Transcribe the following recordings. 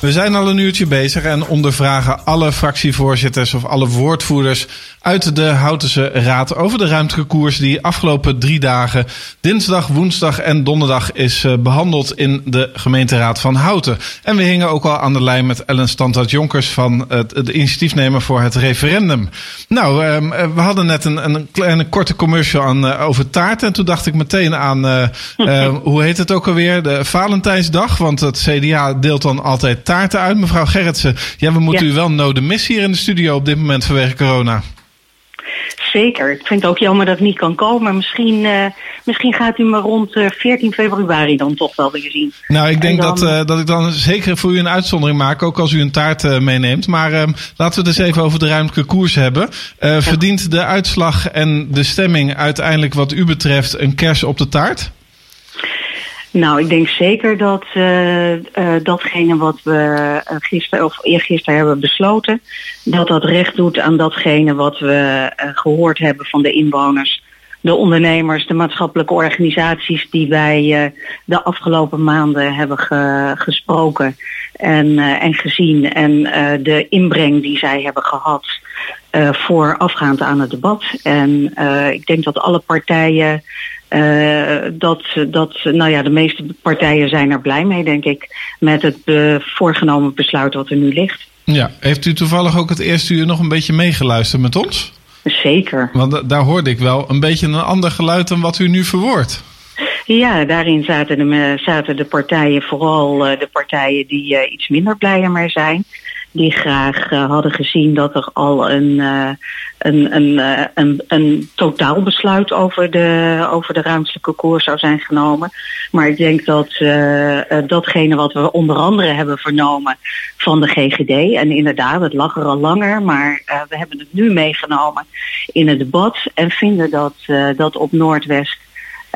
We zijn al een uurtje bezig en ondervragen alle fractievoorzitters of alle woordvoerders uit de Houtense Raad over de ruimtelijke koers die afgelopen drie dagen, dinsdag, woensdag en donderdag, is uh, behandeld in de gemeenteraad van Houten. En we hingen ook al aan de lijn met Ellen Standaard-Jonkers van het, de initiatiefnemer voor het referendum. Nou, uh, we hadden net een, een kleine korte commercial aan, uh, over taart en toen dacht ik meteen aan, hoe heet het ook alweer, de Valentijnsdag, want het CDA deelt dan altijd taarten uit. Mevrouw Gerritsen, ja, we moeten ja. u wel noden missen hier in de studio op dit moment vanwege corona. Zeker. Ik vind het ook jammer dat het niet kan komen. Misschien, uh, misschien gaat u me rond uh, 14 februari dan toch wel weer zien. Nou, ik denk dan... dat, uh, dat ik dan zeker voor u een uitzondering maak, ook als u een taart meeneemt. Maar ehm, laten we het eens even over de ruimtelijke koers hebben. Ja. Verdient de uitslag en de stemming uiteindelijk wat u betreft een kers op de taart? Nou, ik denk zeker dat uh, uh, datgene wat we gisteren of eergisteren hebben besloten, dat dat recht doet aan datgene wat we gehoord hebben van de inwoners, de ondernemers, de maatschappelijke organisaties die wij de afgelopen maanden hebben ge gesproken en, en gezien en de inbreng die zij hebben gehad voorafgaand aan het debat. En ik denk dat alle partijen uh, dat, dat, nou ja, de meeste partijen zijn er blij mee, denk ik, met het uh, voorgenomen besluit wat er nu ligt. Ja, heeft u toevallig ook het eerste uur nog een beetje meegeluisterd met ons? Zeker. Want daar hoorde ik wel een beetje een ander geluid dan wat u nu verwoordt. Ja, daarin zaten de, zaten de partijen, vooral uh, de partijen die uh, iets minder blij ermee zijn. Die graag uh, hadden gezien dat er al een, een, een, een, een totaalbesluit over de, over de ruimtelijke koers zou zijn genomen. Maar ik denk dat uh, datgene wat we onder andere hebben vernomen van de GGD, en inderdaad, het lag er al langer, maar uh, we hebben het nu meegenomen in het debat en vinden dat, uh, dat op Noordwest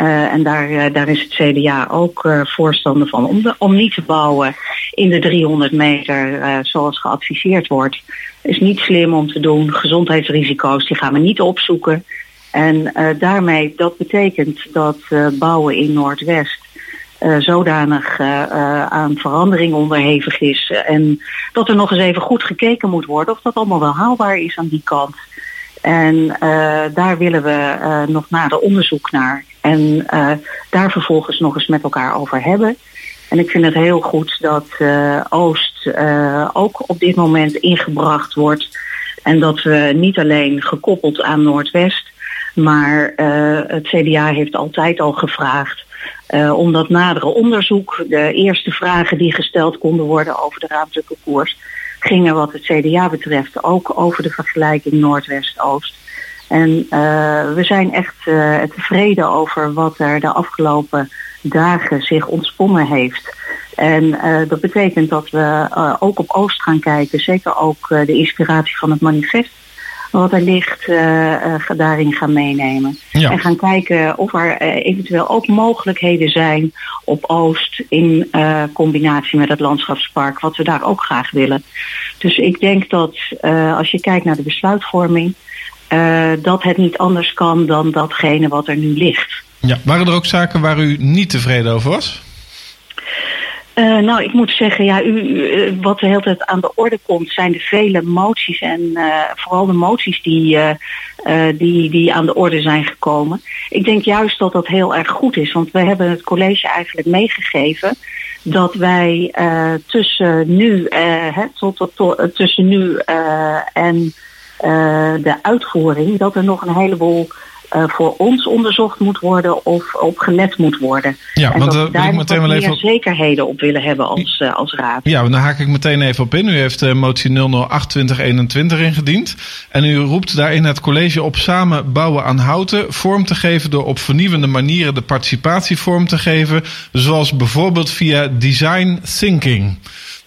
uh, en daar, uh, daar is het CDA ook uh, voorstander van om, de, om niet te bouwen in de 300 meter zoals geadviseerd wordt. Is niet slim om te doen. Gezondheidsrisico's die gaan we niet opzoeken. En daarmee, dat betekent dat bouwen in Noordwest zodanig aan verandering onderhevig is. En dat er nog eens even goed gekeken moet worden of dat allemaal wel haalbaar is aan die kant. En daar willen we nog nader onderzoek naar. En uh, daar vervolgens nog eens met elkaar over hebben. En ik vind het heel goed dat Oost ook op dit moment ingebracht wordt. En dat we niet alleen gekoppeld aan Noordwest, maar het CDA heeft altijd al gevraagd om dat nadere onderzoek, de eerste vragen die gesteld konden worden over de ruimtelijke gingen wat het CDA betreft ook over de vergelijking Noordwest-Oost. En uh, we zijn echt uh, tevreden over wat er de afgelopen dagen zich ontsponnen heeft. En uh, dat betekent dat we ook op Oost gaan kijken, zeker ook de inspiratie van het manifest wat er ligt, daarin gaan meenemen. Ja. En gaan kijken of er eventueel ook mogelijkheden zijn op Oost in combinatie met het landschapspark, wat we daar ook graag willen. Dus ik denk dat als je kijkt naar de besluitvorming, dat het niet anders kan dan datgene wat er nu ligt. Ja, waren er ook zaken waar u niet tevreden over was? Uh, nou, ik moet zeggen, ja, u, uh, wat de hele tijd aan de orde komt, zijn de vele moties en uh, vooral de moties die, die, die aan de orde zijn gekomen. Ik denk juist dat dat heel erg goed is, want wij hebben het college eigenlijk meegegeven dat wij tussen nu, hè, tot, tot, tot, tussen nu en de uitvoering, dat er nog een heleboel uh, voor ons onderzocht moet worden of op gelet moet worden. Ja, en want dat we daar meteen wel meer even... zekerheden op willen hebben als, uh, als raad. Ja, dan haak ik meteen even op in. U heeft uh, motie 008-2021 ingediend. En u roept daarin het college op samen bouwen aan houten vorm te geven door op vernieuwende manieren de participatie vorm te geven. Zoals bijvoorbeeld via design thinking.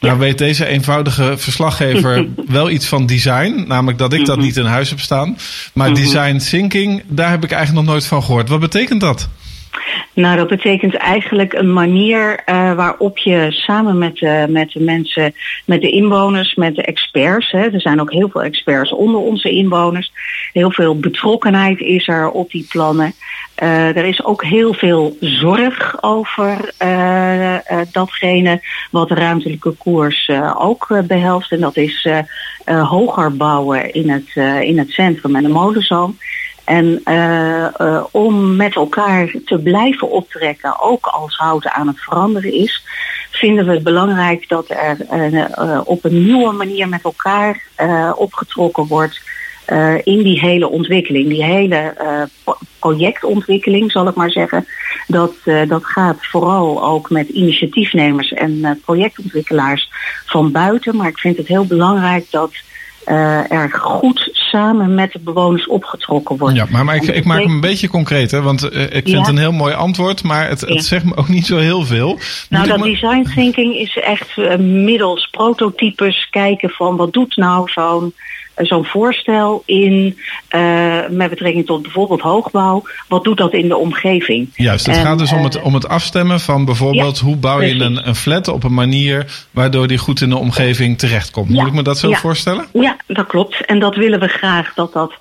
Nou weet deze eenvoudige verslaggever wel iets van design. Namelijk dat ik dat niet in huis heb staan. Maar design thinking, daar heb ik eigenlijk nog nooit van gehoord. Wat betekent dat? Nou, dat betekent eigenlijk een manier uh, waarop je samen met, uh, met de mensen, met de inwoners, met de experts, hè, er zijn ook heel veel experts onder onze inwoners, heel veel betrokkenheid is er op die plannen. Uh, er is ook heel veel zorg over datgene wat de ruimtelijke koers ook behelst. En dat is hoger bouwen in het, in het centrum en de molenzoom. En uh, uh, om met elkaar te blijven optrekken, ook als houten aan het veranderen is, vinden we het belangrijk dat er uh, op een nieuwe manier met elkaar opgetrokken wordt in die hele ontwikkeling. Die hele projectontwikkeling, zal ik maar zeggen. Dat, dat gaat vooral ook met initiatiefnemers en projectontwikkelaars van buiten. Maar ik vind het heel belangrijk dat er goed samen met de bewoners opgetrokken wordt. Ja, maar, maar ik, ik, maak hem een beetje concreter, want uh, ik vind ja. het een heel mooi antwoord, maar het, het ja. zegt me ook niet zo heel veel. Nou, dat design thinking is echt uh, middels prototypes kijken van wat doet nou zo'n zo'n voorstel in uh, met betrekking tot bijvoorbeeld hoogbouw. Wat doet dat in de omgeving? Juist, het en, gaat dus om het, om het afstemmen van bijvoorbeeld ja, hoe bouw je een, een, flat op een manier waardoor die goed in de omgeving terechtkomt. Moet ja, ik me dat zo ja. voorstellen? Ja, dat klopt. En dat willen we graag dat dat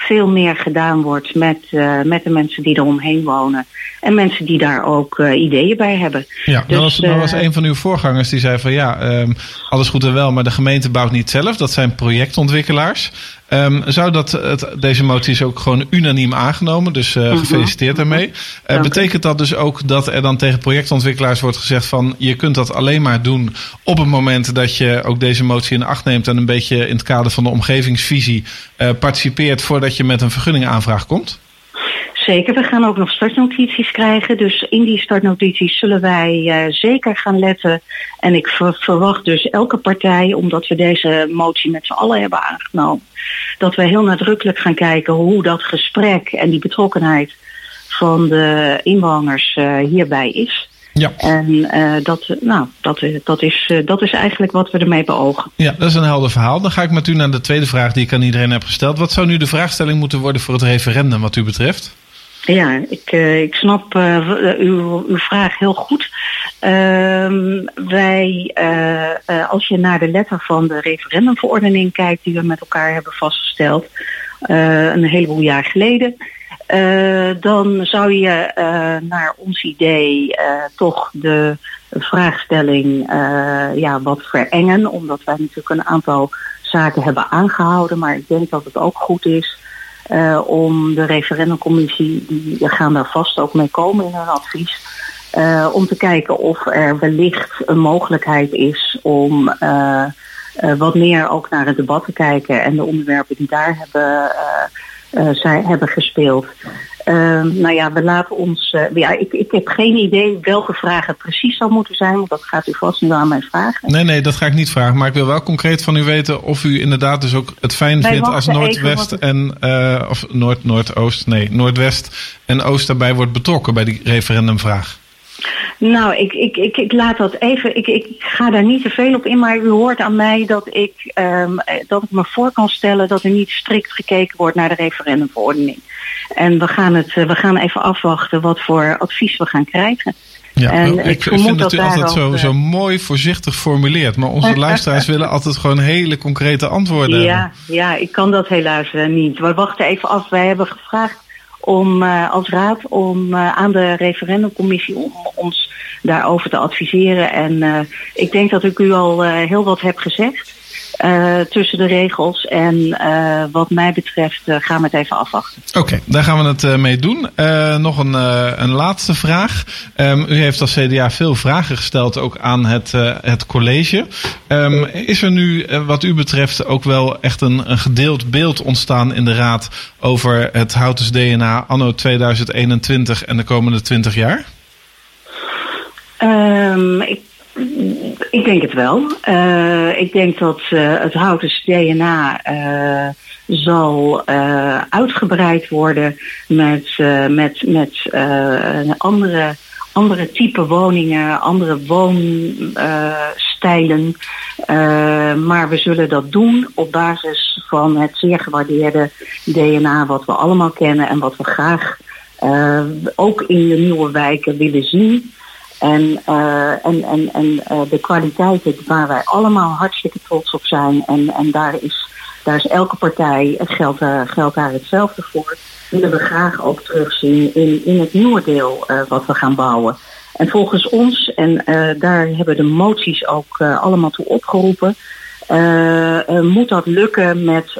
veel meer gedaan wordt met, uh, met de mensen die er omheen wonen. En mensen die daar ook uh, ideeën bij hebben. Ja, dus, dat, was, dat was een van uw voorgangers die zei van ja, um, alles goed en wel, maar de gemeente bouwt niet zelf. Dat zijn projectontwikkelaars. Um, zou dat, het, deze motie is ook gewoon unaniem aangenomen, dus uh, gefeliciteerd daarmee. Uh, betekent dat dus ook dat er dan tegen projectontwikkelaars wordt gezegd van je kunt dat alleen maar doen op het moment dat je ook deze motie in acht neemt en een beetje in het kader van de omgevingsvisie uh, participeert voordat je met een vergunningaanvraag komt? Zeker, we gaan ook nog startnotities krijgen. Dus in die startnotities zullen wij uh, zeker gaan letten. En ik ver verwacht dus elke partij, omdat we deze motie met z'n allen hebben aangenomen, dat we heel nadrukkelijk gaan kijken hoe dat gesprek en die betrokkenheid van de inwoners uh, hierbij is. Ja. En uh, dat, nou, dat, dat, is, uh, dat is eigenlijk wat we ermee beogen. Ja, dat is een helder verhaal. Dan ga ik met u naar de tweede vraag die ik aan iedereen heb gesteld. Wat zou nu de vraagstelling moeten worden voor het referendum wat u betreft? Ja, ik, uh, ik snap uh, uw, uw vraag heel goed. Uh, wij, als je naar de letter van de referendumverordening kijkt die we met elkaar hebben vastgesteld, een heleboel jaar geleden, dan zou je naar ons idee toch de vraagstelling ja, wat verengen, omdat wij natuurlijk een aantal zaken hebben aangehouden, maar ik denk dat het ook goed is uh, om de referendumcommissie, die gaan daar vast ook mee komen in hun advies, uh, om te kijken of er wellicht een mogelijkheid is om uh, wat meer ook naar het debat te kijken en de onderwerpen die daar hebben, zij, hebben gespeeld. Uh, nou ja, we laten ons. Uh, ja, ik, ik heb geen idee welke vragen precies zou moeten zijn, want dat gaat u vast nu aan mij vragen. Nee, nee, dat ga ik niet vragen. Maar ik wil wel concreet van u weten of u inderdaad dus ook het fijn Wij vindt als Noordwest en. Uh, of Noord, Noordoost, nee, Noordwest en Oost daarbij wordt betrokken bij die referendumvraag. Nou, ik, ik, ik, ik laat dat even. Ik, ik ga daar niet te veel op in, maar u hoort aan mij dat ik, um, dat ik me voor kan stellen dat er niet strikt gekeken wordt naar de referendumverordening. En we gaan, het, we gaan even afwachten wat voor advies we gaan krijgen. Ja, en ik, ik vind dat u altijd zo, zo mooi voorzichtig formuleert. Maar onze luisteraars willen altijd gewoon hele concrete antwoorden ja, hebben. Ja, ik kan dat helaas niet. We wachten even af. Wij hebben gevraagd om uh, als raad om uh, aan de referendumcommissie om ons daarover te adviseren. En uh, ik denk dat ik u al heel wat heb gezegd. Uh, tussen de regels. En uh, wat mij betreft uh, gaan we het even afwachten. Oké, okay, daar gaan we het mee doen. nog een, een laatste vraag. Um, u heeft als CDA veel vragen gesteld ook aan het, het college. Um, is er nu wat u betreft ook wel echt een, een gedeeld beeld ontstaan in de Raad over het Houtens DNA anno 2021 en de komende 20 jaar? Um, ik ik denk het wel. Uh, ik denk dat uh, het Houtens DNA uh, zal uitgebreid worden met, met, met andere, andere type woningen, andere woonstijlen. maar we zullen dat doen op basis van het zeer gewaardeerde DNA wat we allemaal kennen en wat we graag ook in de nieuwe wijken willen zien. En, en, en, en de kwaliteiten waar wij allemaal hartstikke trots op zijn. En, en daar, is, daar is elke partij, het geldt, geldt daar hetzelfde voor. Willen we graag ook terugzien in, in het nieuwe deel wat we gaan bouwen. En volgens ons, en daar hebben de moties ook allemaal toe opgeroepen, moet dat lukken met,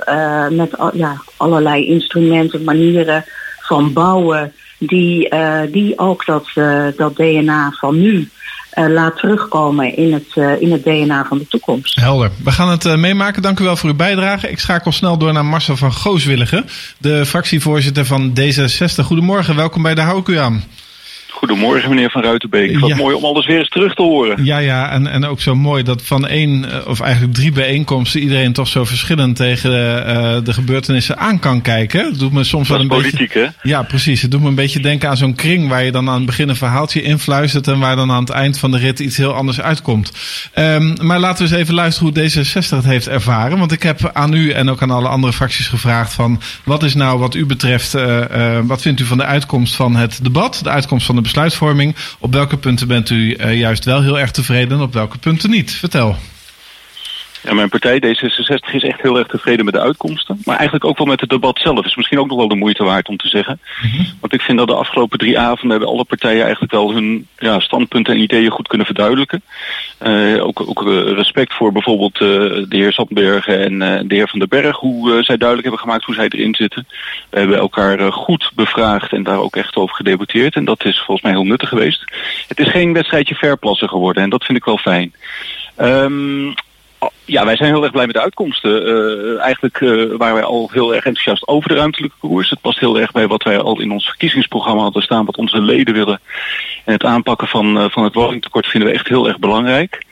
met ja, allerlei instrumenten, manieren van bouwen die, uh, die ook dat, dat DNA van nu laat terugkomen in het, in het DNA van de toekomst. Helder. We gaan het meemaken. Dank u wel voor uw bijdrage. Ik schakel snel door naar Marcel van Gooswilligen, de fractievoorzitter van D66. Goedemorgen, welkom bij de Hou ik u aan. Goedemorgen, meneer Van Ruitenbeek. Wat mooi om alles weer eens terug te horen. Ja, ja, en, en ook zo mooi dat van één, eh, of eigenlijk drie bijeenkomsten, iedereen toch zo verschillend tegen de, uh, de gebeurtenissen aan kan kijken. Het doet me soms dat wel een politiek, beetje. Hè? Ja, precies. Het doet me een beetje denken aan zo'n kring waar je dan aan het begin een verhaaltje influistert en waar dan aan het eind van de rit iets heel anders uitkomt. Um, maar laten we eens even luisteren hoe D66 het heeft ervaren. Want ik heb aan u en ook aan alle andere fracties gevraagd van wat is nou wat u betreft, uh, uh, wat vindt u van de uitkomst van het debat, de uitkomst van de besluitvorming. Op welke punten bent u uh, juist wel heel erg tevreden en op welke punten niet? Vertel. Ja, mijn partij D66 is echt heel erg tevreden met de uitkomsten. Maar eigenlijk ook wel met het debat zelf. Is misschien ook nog wel de moeite waard om te zeggen. Mm -hmm. Want ik vind dat de afgelopen drie avonden hebben alle partijen eigenlijk wel hun ja, standpunten en ideeën goed kunnen verduidelijken. Uh, ook, ook uh, respect voor bijvoorbeeld uh, de heer Sandbergen en de heer Van den Berg. Hoe zij duidelijk hebben gemaakt hoe zij erin zitten. We hebben elkaar goed bevraagd en daar ook echt over gedebatteerd. En dat is volgens mij heel nuttig geweest. Het is geen wedstrijdje verplassen geworden en dat vind ik wel fijn. Um, ja, wij zijn heel erg blij met de uitkomsten. Uh, eigenlijk uh, waren wij al heel erg enthousiast over de ruimtelijke koers. Het past heel erg bij wat wij al in ons verkiezingsprogramma hadden staan, wat onze leden willen. En het aanpakken van, uh, van het woningtekort vinden we echt heel erg belangrijk.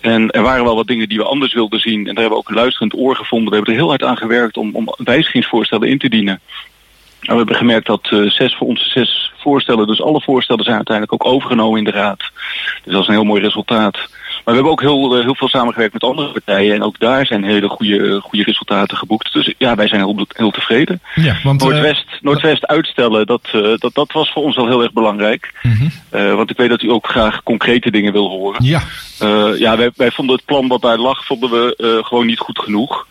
En er waren wel wat dingen die we anders wilden zien. En daar hebben we ook een luisterend oor gevonden. We hebben er heel hard aan gewerkt om, om wijzigingsvoorstellen in te dienen. Nou, we hebben gemerkt dat zes voor onze zes voorstellen, dus alle voorstellen zijn uiteindelijk ook overgenomen in de raad. Dus dat is een heel mooi resultaat. Maar we hebben ook heel, heel veel samengewerkt met andere partijen. En ook daar zijn hele goede, goede resultaten geboekt. Dus ja, wij zijn heel, heel tevreden. Ja, want, Noordwest, uh, Noordwest uitstellen, dat, dat, dat was voor ons wel heel erg belangrijk. Uh, want ik weet dat u ook graag concrete dingen wil horen. Ja, ja wij, wij vonden het plan wat daar lag, vonden we gewoon niet goed genoeg.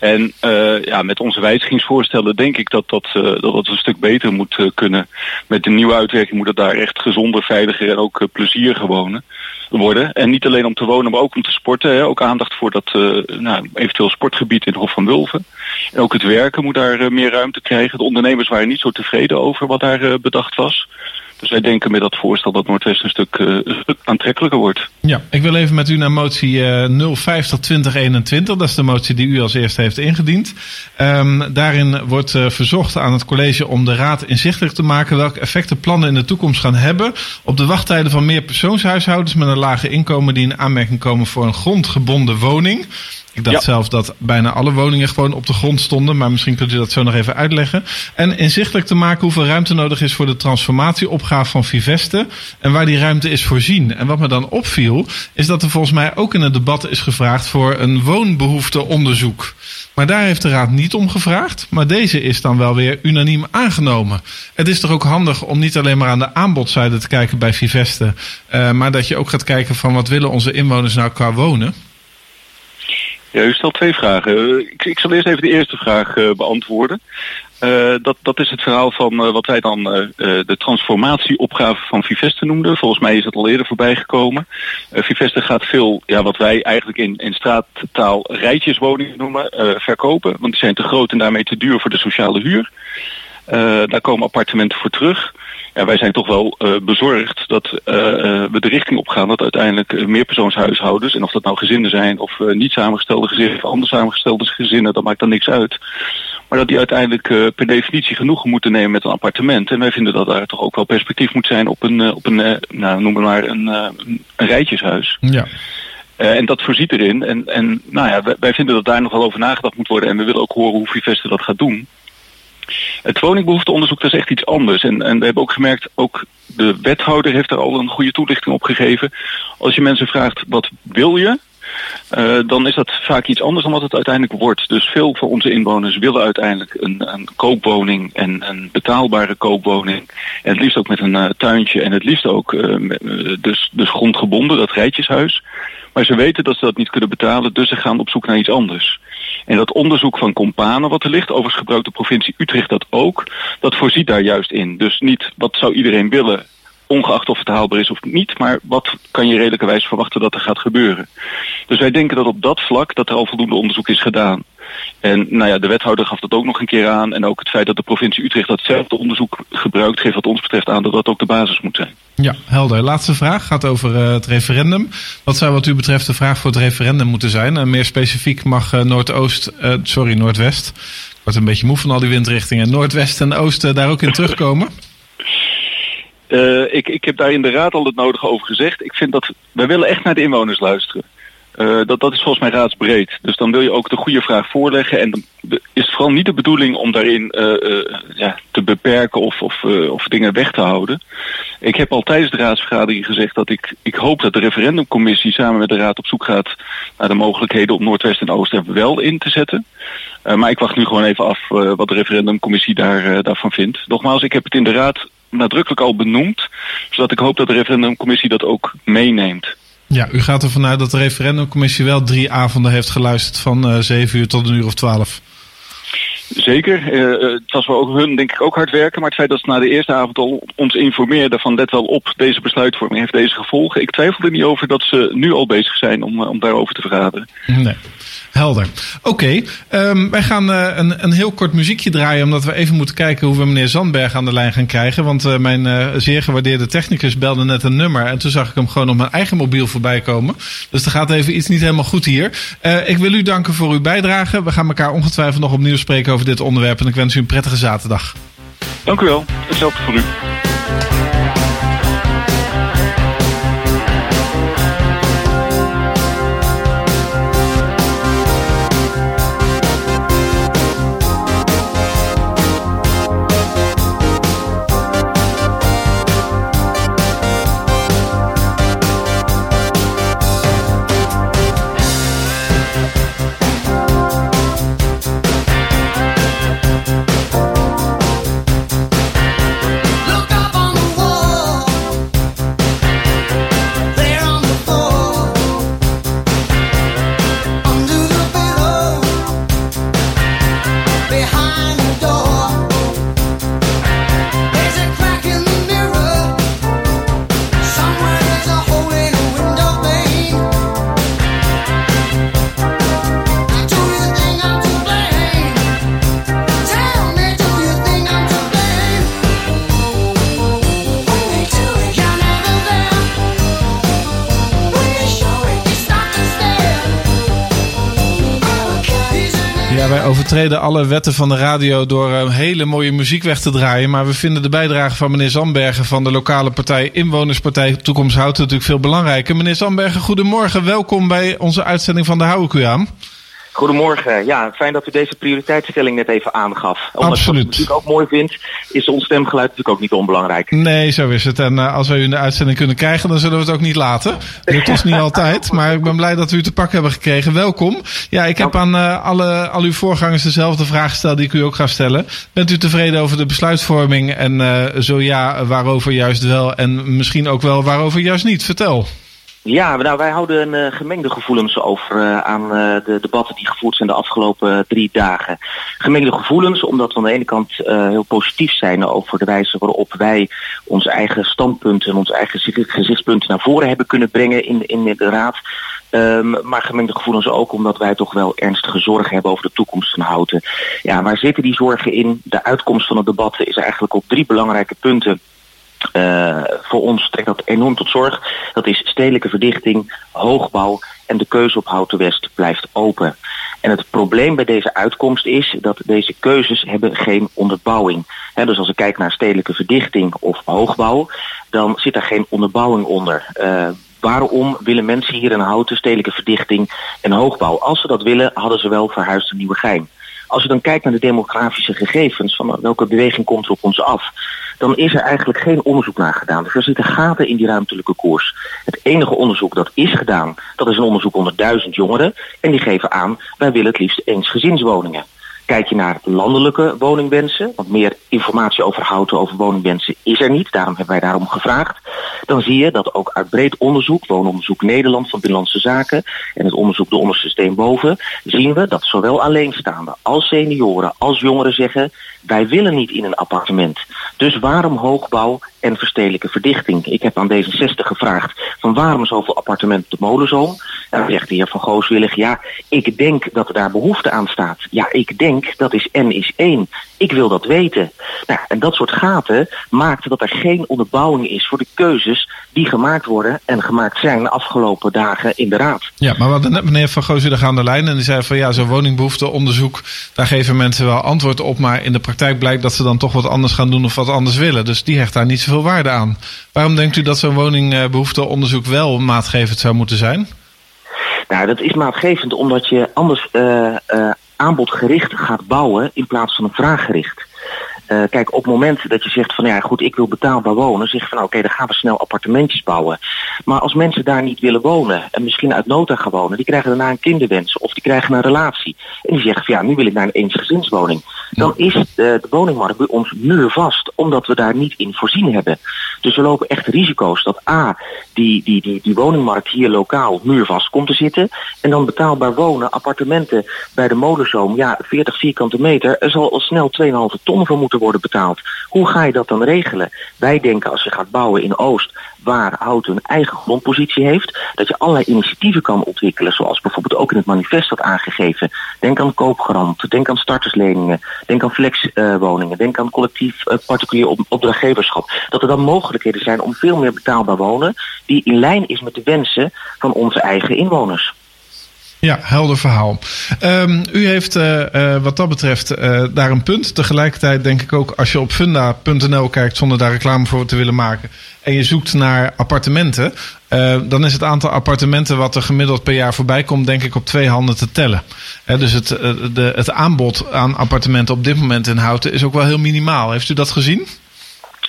En uh, ja, met onze wijzigingsvoorstellen denk ik dat dat, uh, dat, dat een stuk beter moet uh, kunnen. Met de nieuwe uitwerking moet het daar echt gezonder, veiliger en ook plezier wonen, worden. En niet alleen om te wonen, maar ook om te sporten. Hè. Ook aandacht voor dat nou, eventueel sportgebied in Hof van Wulven. En ook het werken moet daar meer ruimte krijgen. De ondernemers waren niet zo tevreden over wat daar bedacht was. Dus wij denken met dat voorstel dat Noordwest een stuk, uh, een stuk aantrekkelijker wordt. Ja, ik wil even met u naar motie uh, 050-2021. Dat is de motie die u als eerste heeft ingediend. Um, daarin wordt uh, verzocht aan het college om de raad inzichtelijk te maken welke effecten plannen in de toekomst gaan hebben op de wachttijden van meer persoonshuishoudens met een lage inkomen die in aanmerking komen voor een grondgebonden woning. Ik dacht ja. zelf dat bijna alle woningen gewoon op de grond stonden, maar misschien kunt u dat zo nog even uitleggen. En inzichtelijk te maken hoeveel ruimte nodig is voor de transformatieopgave van Viveste en waar die ruimte is voorzien. En wat me dan opviel, is dat er volgens mij ook in het debat is gevraagd voor een woonbehoefteonderzoek. Maar daar heeft de Raad niet om gevraagd, maar deze is dan wel weer unaniem aangenomen. Het is toch ook handig om niet alleen maar aan de aanbodzijde te kijken bij Viveste, uh, maar dat je ook gaat kijken van wat willen onze inwoners nou qua wonen. Ja, u stelt twee vragen. Ik, ik zal eerst even de eerste vraag uh, beantwoorden. Uh, dat, dat is het verhaal van wat wij dan de transformatieopgave van Viveste noemden. Volgens mij is het al eerder voorbij gekomen. Viveste gaat veel, ja, wat wij eigenlijk in, in straattaal rijtjeswoningen noemen, verkopen. Want die zijn te groot en daarmee te duur voor de sociale huur. daar komen appartementen voor terug. Ja, wij zijn toch wel uh, bezorgd dat uh, we de richting op gaan dat uiteindelijk meerpersoonshuishoudens, en of dat nou gezinnen zijn of niet samengestelde gezinnen of anders samengestelde gezinnen, dat maakt dan niks uit. Maar dat die uiteindelijk per definitie genoegen moeten nemen met een appartement. En wij vinden dat daar toch ook wel perspectief moet zijn op een, op een nou, noem maar een, een rijtjeshuis. Ja. Uh, en dat voorziet erin. En, en nou ja, wij, wij, vinden dat daar nog wel over nagedacht moet worden. En we willen ook horen hoe Viveste dat gaat doen. Het woningbehoefteonderzoek is echt iets anders. En, en we hebben ook gemerkt, ook de wethouder heeft er al een goede toelichting op gegeven. Als je mensen vraagt, wat wil je? uh, dan is dat vaak iets anders dan wat het uiteindelijk wordt. Dus veel van onze inwoners willen uiteindelijk een, een koopwoning en een betaalbare koopwoning. En het liefst ook met een uh, tuintje en het liefst ook dus, dus grondgebonden, dat rijtjeshuis. Maar ze weten dat ze dat niet kunnen betalen, dus ze gaan op zoek naar iets anders. En dat onderzoek van Companen wat er ligt, overigens gebruikt de provincie Utrecht dat ook, dat voorziet daar juist in. Dus niet wat zou iedereen willen, ongeacht of het haalbaar is of niet, maar wat kan je redelijkerwijs verwachten dat er gaat gebeuren. Dus wij denken dat op dat vlak dat er al voldoende onderzoek is gedaan. En nou ja, de wethouder gaf dat ook nog een keer aan. En ook het feit dat de provincie Utrecht datzelfde onderzoek gebruikt, geeft wat ons betreft aan dat dat ook de basis moet zijn. Ja, helder. Laatste vraag gaat over uh, het referendum. Wat zou wat u betreft de vraag voor het referendum moeten zijn? En meer specifiek mag uh, Noordoost, sorry, Noordwest. Ik word een beetje moe van al die windrichtingen. Noordwest en Oosten daar ook in terugkomen? Uh, ik, ik heb daar in de raad al het nodige over gezegd. Ik vind dat wij willen echt naar de inwoners luisteren. Uh, dat, dat is volgens mij raadsbreed. Dus dan wil je ook de goede vraag voorleggen. En dan is het vooral niet de bedoeling om daarin uh, ja, te beperken of, of, of dingen weg te houden. Ik heb al tijdens de raadsvergadering gezegd dat ik, ik hoop dat de referendumcommissie samen met de raad op zoek gaat naar de mogelijkheden om Noordwest en Oost er wel in te zetten. maar ik wacht nu gewoon even af wat de referendumcommissie daar, daarvan vindt. Nogmaals, ik heb het in de raad nadrukkelijk al benoemd. Zodat ik hoop dat de referendumcommissie dat ook meeneemt. Ja, u gaat ervan uit dat de referendumcommissie wel drie avonden heeft geluisterd van uh, 7 uur tot een uur of 12. Zeker. Uh, het was voor hun denk ik ook hard werken. Maar het feit dat ze na de eerste avond al ons informeerden van let wel op, deze besluitvorming heeft deze gevolgen. Ik twijfel er niet over dat ze nu al bezig zijn om, om daarover te vergaderen. Nee. Helder. Oké, um, wij gaan een, een heel kort muziekje draaien, omdat we even moeten kijken hoe we meneer Zandberg aan de lijn gaan krijgen. Want mijn zeer gewaardeerde technicus belde net een nummer en toen zag ik hem gewoon op mijn eigen mobiel voorbij komen. Dus er gaat even iets niet helemaal goed hier. ik wil u danken voor uw bijdrage. We gaan elkaar ongetwijfeld nog opnieuw spreken over dit onderwerp en ik wens u een prettige zaterdag. Dank u wel. Hetzelfde voor u. overtreden alle wetten van de radio door een hele mooie muziek weg te draaien. Maar we vinden de bijdrage van meneer Zandbergen van de lokale partij Inwonerspartij Toekomst Houdt natuurlijk veel belangrijker. Meneer Zandbergen, goedemorgen. Welkom bij onze uitzending van de Hou ik u aan. Goedemorgen. Ja, fijn dat u deze prioriteitsstelling net even aangaf. Omdat Absoluut. Wat ik natuurlijk ook mooi vind, is ons stemgeluid natuurlijk ook niet onbelangrijk. Nee, zo is het. En uh, als we u in de uitzending kunnen krijgen, dan zullen we het ook niet laten. Dat is niet altijd, maar ik ben blij dat we u te pak hebben gekregen. Welkom. Ja, ik heb aan uh, alle, al uw voorgangers dezelfde vraag gesteld die ik u ook ga stellen. Bent u tevreden over de besluitvorming? En uh, zo ja, waarover juist wel? En misschien ook wel waarover juist niet? Vertel. Ja, nou, wij houden uh, gemengde gevoelens over uh, aan uh, de debatten die gevoerd zijn de afgelopen drie dagen. Gemengde gevoelens omdat we aan de ene kant heel positief zijn over de wijze waarop wij onze eigen standpunten en onze eigen gezichtspunten naar voren hebben kunnen brengen in, in de raad. Um, maar gemengde gevoelens ook omdat wij toch wel ernstige zorgen hebben over de toekomst van Houten. Ja, waar zitten die zorgen in? De uitkomst van het debat is eigenlijk op drie belangrijke punten uh, voor ons trekt dat enorm tot zorg. Dat is stedelijke verdichting, hoogbouw en de keuze op Houten West blijft open. En het probleem bij deze uitkomst is dat deze keuzes hebben geen onderbouwing. He, dus als ik kijk naar stedelijke verdichting of hoogbouw, dan zit daar geen onderbouwing onder. Uh, waarom willen mensen hier in Houten stedelijke verdichting en hoogbouw? Als ze dat willen, hadden ze wel verhuisd naar Nieuwegein. Als je dan kijkt naar de demografische gegevens van welke beweging komt er op ons af, dan is er eigenlijk geen onderzoek naar gedaan. Dus er zitten gaten in die ruimtelijke koers. Het enige onderzoek dat is gedaan, dat is een onderzoek onder duizend jongeren. En die geven aan, wij willen het liefst eensgezinswoningen. Kijk je naar landelijke woningwensen, want meer informatie over houten, over woningwensen is er niet. Daarom hebben wij daarom gevraagd. Dan zie je dat ook uit breed onderzoek, woononderzoek Nederland van Binnenlandse Zaken en het onderzoek de onderste steen boven, zien we dat zowel alleenstaanden als senioren als jongeren zeggen, wij willen niet in een appartement. Dus waarom hoogbouw en verstedelijke verdichting? Ik heb aan D66 gevraagd van waarom zoveel appartementen op de molenzoom? En dan zegt de heer Van Gooswillig, ja, ik denk dat er daar behoefte aan staat. Ja, ik denk, dat is N is 1. Ik wil dat weten. Nou, en dat soort gaten maakt dat er geen onderbouwing is voor de keuzes die gemaakt worden en gemaakt zijn de afgelopen dagen in de Raad. Ja, maar we hadden net meneer Van Gooswillig aan de lijn en die zei van ja, zo'n woningbehoefteonderzoek, daar geven mensen wel antwoord op, maar in de praktijk blijkt dat ze dan toch wat anders gaan doen of wat anders willen. Dus die hecht daar niet zoveel waarde aan. Waarom denkt u dat zo'n woningbehoefteonderzoek wel maatgevend zou moeten zijn? Nou, dat is maatgevend omdat je anders uh, uh, aanbodgericht gaat bouwen in plaats van een vraaggericht. Uh, kijk, op het moment dat je zegt van ja goed, ik wil betaalbaar wonen, zeg je van oké, okay, dan gaan we snel appartementjes bouwen. Maar als mensen daar niet willen wonen en misschien uit nota gaan wonen, die krijgen daarna een kinderwens of die krijgen een relatie. En die zeggen van ja, nu wil ik naar een eensgezinswoning. Dan is de, de woningmarkt bij ons muurvast, omdat we daar niet in voorzien hebben. Dus we lopen echt risico's dat A, die, die, die, die woningmarkt hier lokaal muurvast komt te zitten. En dan betaalbaar wonen, appartementen bij de molenzoom, ja, 40 vierkante meter, er zal al snel 2,5 ton voor moeten worden betaald. Hoe ga je dat dan regelen? Wij denken als je gaat bouwen in Oost, waar houten een eigen grondpositie heeft, dat je allerlei initiatieven kan ontwikkelen, zoals bijvoorbeeld ook in het manifest had aangegeven. Denk aan koopgarant, denk aan startersleningen, denk aan flexwoningen, denk aan collectief uh, particulier op, opdrachtgeverschap. Dat er dan mogelijkheden zijn om veel meer betaalbaar wonen, die in lijn is met de wensen van onze eigen inwoners. Ja, helder verhaal. Um, u heeft uh, uh, wat dat betreft uh, daar een punt. Tegelijkertijd denk ik ook, als je op funda.nl kijkt zonder daar reclame voor te willen maken. En je zoekt naar appartementen. dan is het aantal appartementen wat er gemiddeld per jaar voorbij komt, denk ik op twee handen te tellen. Dus het, de, het aanbod aan appartementen op dit moment in Houten is ook wel heel minimaal. Heeft u dat gezien?